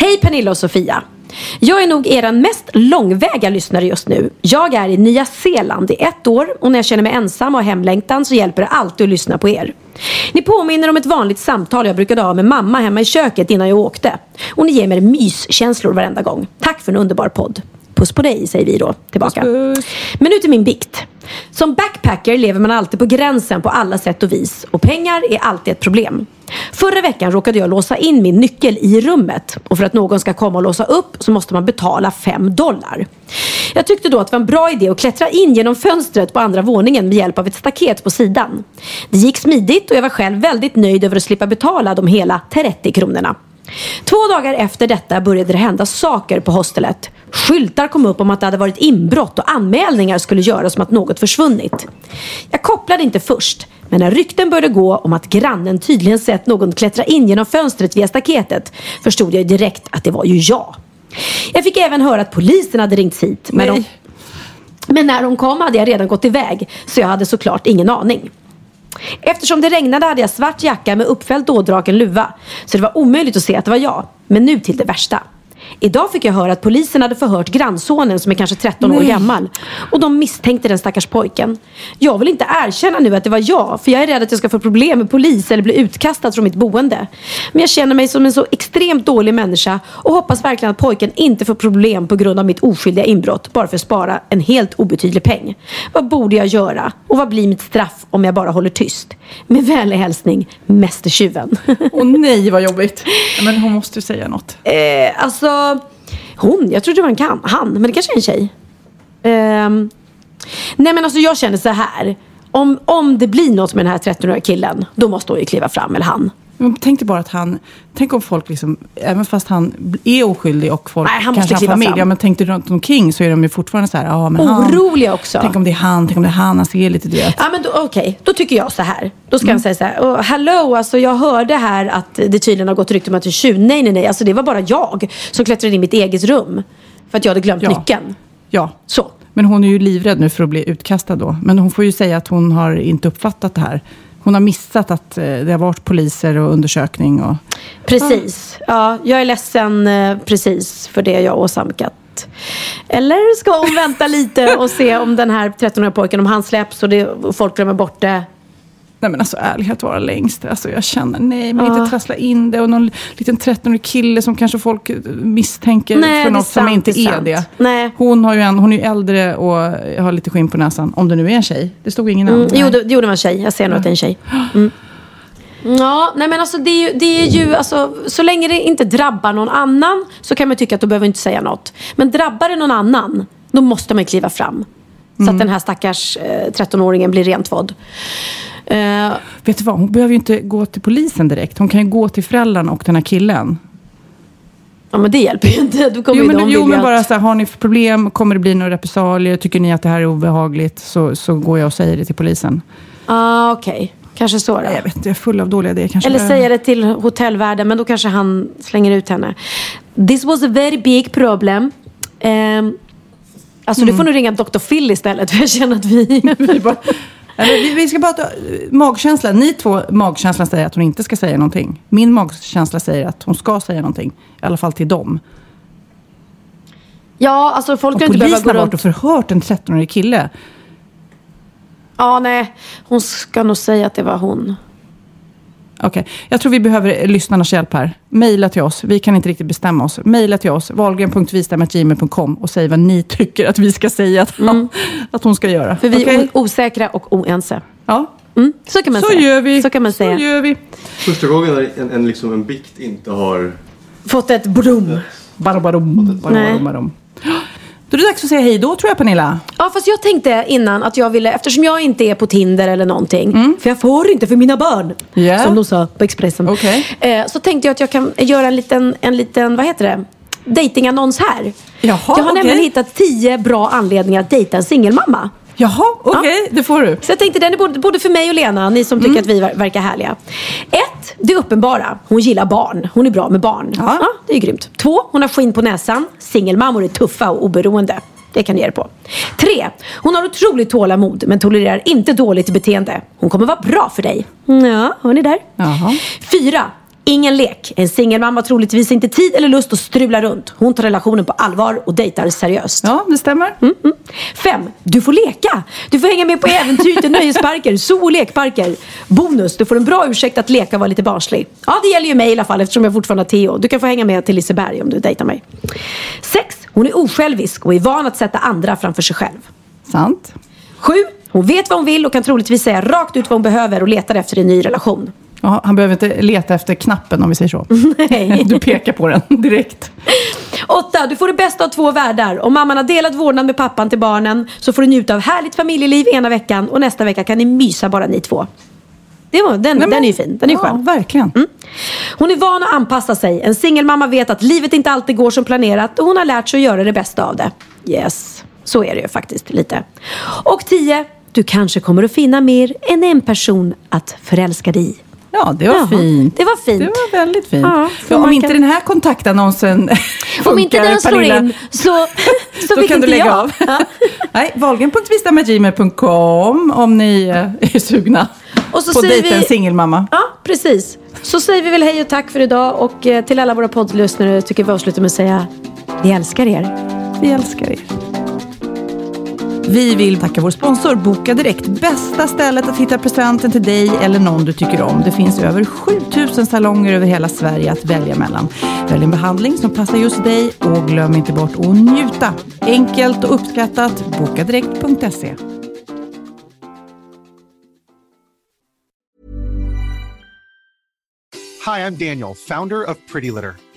S3: Hej Pernilla och Sofia! Jag är nog er mest långväga lyssnare just nu. Jag är i Nya Zeeland i ett år och när jag känner mig ensam och hemlängtan så hjälper det alltid att lyssna på er. Ni påminner om ett vanligt samtal jag brukade ha med mamma hemma i köket innan jag åkte. Och ni ger mig myskänslor varenda gång. Tack för en underbar podd. Puss på dig, säger vi då tillbaka. Puss. Men nu till min bikt. Som backpacker lever man alltid på gränsen på alla sätt och vis och pengar är alltid ett problem. Förra veckan råkade jag låsa in min nyckel i rummet och för att någon ska komma och låsa upp så måste man betala 5 dollar. Jag tyckte då att det var en bra idé att klättra in genom fönstret på andra våningen med hjälp av ett staket på sidan. Det gick smidigt och jag var själv väldigt nöjd över att slippa betala de hela 30 kronorna. Två dagar efter detta började det hända saker på hostelet. Skyltar kom upp om att det hade varit inbrott och anmälningar skulle göras om att något försvunnit. Jag kopplade inte först, men när rykten började gå om att grannen tydligen sett någon klättra in genom fönstret via staketet förstod jag direkt att det var ju jag. Jag fick även höra att polisen hade ringt hit. Men, de, men när de kom hade jag redan gått iväg så jag hade såklart ingen aning. Eftersom det regnade hade jag svart jacka med uppfälld ådraken luva så det var omöjligt att se att det var jag. Men nu till det värsta. Idag fick jag höra att polisen hade förhört grannsonen som är kanske 13 Nej. år gammal. Och de misstänkte den stackars pojken. Jag vill inte erkänna nu att det var jag, för jag är rädd att jag ska få problem med polis eller bli utkastad från mitt boende. Men jag känner mig som en så extremt dålig människa och hoppas verkligen att pojken inte får problem på grund av mitt oskyldiga inbrott bara för att spara en helt obetydlig peng. Vad borde jag göra? Och vad blir mitt straff om jag bara håller tyst? Med vänlig hälsning, Mästertjuven.
S2: Åh nej, vad jobbigt. Men hon måste ju säga något.
S3: Eh, alltså, hon, jag trodde det var en kan, han, men det kanske är en tjej. Um, nej men alltså jag känner så här. Om, om det blir något med den här 13-åriga killen, då måste hon ju kliva fram, eller han.
S2: Men tänk dig bara att han, tänk om folk liksom, även fast han är oskyldig och folk
S3: Nej, han
S2: kanske har familj, fram. ja men tänk dig runt omkring så är de ju fortfarande så här, ja men
S3: Oroliga
S2: han,
S3: också.
S2: Tänk om det är han, tänk om det är han, han ser lite du
S3: Ja men okej, okay. då tycker jag så här. Då ska mm. han säga så här, oh, hello, alltså jag hörde här att det tydligen har gått rykte om att du är tjuv. Nej, nej, nej, alltså det var bara jag som klättrade in i mitt eget rum. För att jag hade glömt
S2: ja.
S3: nyckeln.
S2: Ja.
S3: Så.
S2: Men hon är ju livrädd nu för att bli utkastad då. Men hon får ju säga att hon har inte uppfattat det här hon har missat att eh, det har varit poliser och undersökning. Och...
S3: Precis. Ja, jag är ledsen eh, precis för det jag åsamkat. Eller ska hon vänta lite och se om den här 13-åriga pojken, om han släpps och, det, och folk glömmer bort det.
S2: Nej men alltså ärlighet vara längst. Alltså jag känner, nej men ja. inte trassla in det. Och någon liten 13-årig kille som kanske folk misstänker nej, för något som inte är, är det.
S3: Nej.
S2: Hon, har ju en, hon är ju äldre och har lite skinn på näsan. Om det nu är en tjej. Det stod ingen.
S3: Mm, jo, det, jo, det var en tjej. Jag ser nog att det är en tjej. Mm. Ja, nej men alltså det är ju, det är ju alltså, så länge det inte drabbar någon annan så kan man tycka att du behöver inte säga något. Men drabbar det någon annan, då måste man kliva fram. Så mm. att den här stackars eh, 13-åringen blir rentvådd.
S2: Uh, Vet du vad, hon behöver ju inte gå till polisen direkt. Hon kan ju gå till föräldrarna och den här killen.
S3: Ja men det hjälper ju inte. Då kommer
S2: jo,
S3: men,
S2: jo, men bara så här, har ni problem? Kommer det bli några repressalier? Tycker ni att det här är obehagligt? Så, så går jag och säger det till polisen.
S3: Ah, okej. Okay. Kanske så då.
S2: Jag vet jag är full av dåliga idéer. Kanske
S3: Eller säga det till hotellvärden, men då kanske han slänger ut henne. This was a very big problem. Um, alltså du får nog ringa Dr. Phil istället, för jag känner att vi...
S2: vi, bara, eller, vi, ska bara ta magkänsla. Ni två, magkänslan säger att hon inte ska säga någonting. Min magkänsla säger att hon ska säga någonting. I alla fall till dem.
S3: Ja, alltså folk
S2: Och
S3: inte behöva
S2: polisen
S3: gå
S2: har varit
S3: runt...
S2: och förhört en 13-årig kille.
S3: Ja, nej. Hon ska nog säga att det var hon.
S2: Okej, jag tror vi behöver lyssnarnas hjälp här. Mejla till oss. Vi kan inte riktigt bestämma oss. Mejla till oss, wahlgren.vistam.gmail.com och säg vad ni tycker att vi ska säga att, att hon ska göra.
S3: Mm. För vi
S2: Okej?
S3: är osäkra och oense.
S2: Ja.
S3: Mm, så kan man
S2: Så
S3: säga.
S2: gör vi.
S3: Så kan man säga.
S2: Så gör vi.
S4: Första gången när en, en, liksom en bikt inte har...
S3: Fått ett brum.
S2: Barobarom, barobarom, barom. Då är det dags att säga hej då, tror jag, Pernilla.
S3: Ja, fast jag tänkte innan att jag ville, eftersom jag inte är på Tinder eller någonting, för jag får inte för mina barn,
S2: Ja.
S3: som de sa på Expressen.
S2: Okej.
S3: Eh, så tänkte jag att jag kan göra en liten, en liten vad heter det, datingannons här.
S2: Jaha,
S3: jag har
S2: okej.
S3: nämligen hittat tio bra anledningar att dejta en singelmamma.
S2: Jaha, okej, det får du.
S3: Så jag tänkte den är både, för mig och Lena, ni som tycker att vi ver- verkar härliga. Ett, det uppenbara. Hon gillar barn. Hon är bra med barn.
S2: Ja.
S3: det är grymt. Två, hon har skinn på näsan. Singelmammor är tuffa och oberoende. Det kan ni ge er på. Tre, hon har otroligt tålamod men tolererar inte dåligt beteende. Hon kommer vara bra för dig. Ja, hör ni där?
S2: Jaha.
S3: Fyra, ingen lek. En singelmamma har troligtvis inte tid eller lust att strula runt. Hon tar relationen på allvar och dejtar seriöst.
S2: Ja, det stämmer.
S3: Mm, mm. Fem, du får leka. Du får hänga med på äventyr till nöjesparker, zoo och lekparker. Bonus, du får en bra ursäkt att leka och vara lite barnslig. Ja, det gäller ju mig i alla fall eftersom jag fortfarande har Theo. Du kan få hänga med till Liseberg om du dejtar mig. Sex, hon är osjälvisk och är van att sätta andra framför sig själv.
S2: Sant.
S3: Sju, hon vet vad hon vill och kan troligtvis säga rakt ut vad hon behöver och letar efter en ny relation.
S2: Ja, han behöver inte leta efter knappen om vi säger så.
S3: Nej.
S2: Du pekar på den direkt.
S3: Åtta, du får det bästa av två världar. Om mamman har delat vårdnad med pappan till barnen så får du njuta av härligt familjeliv ena veckan och nästa vecka kan ni mysa bara ni två. Det var, den, den är ju fin. Den är
S2: ja,
S3: skön.
S2: verkligen.
S3: Hon är van att anpassa sig. En singelmamma vet att livet inte alltid går som planerat och hon har lärt sig att göra det bästa av det. Yes, så är det ju faktiskt lite. Och tio, du kanske kommer att finna mer än en person att förälska dig i.
S2: Ja, det var
S3: Jaha,
S2: fint.
S3: Det var fint.
S2: Det var väldigt fint.
S3: Ja,
S2: Ja, om inte
S3: kan-
S2: den här kontaktannonsen funkar,
S3: Om inte den slår in så, så
S2: då kan du lägga
S3: jag.
S2: av.
S3: Ja.
S2: Nej, wahlgren.vistamagmail.com om ni eh, är sugna
S3: Och så
S2: på dejta
S3: vi-
S2: singelmamma.
S3: Ja, precis. Så säger vi väl hej och tack för idag och eh, till alla våra poddlyssnare tycker vi avslutar med att säga vi älskar er.
S2: Vi älskar er. Vi vill tacka vår sponsor Boka Direkt. Bästa stället att hitta presenten till dig eller någon du tycker om. Det finns över 7000 salonger över hela Sverige att välja mellan. Välj en behandling som passar just dig och glöm inte bort att njuta. Enkelt och uppskattat. Bokadirekt.se.
S9: Hi, I'm Daniel, founder of Pretty Litter.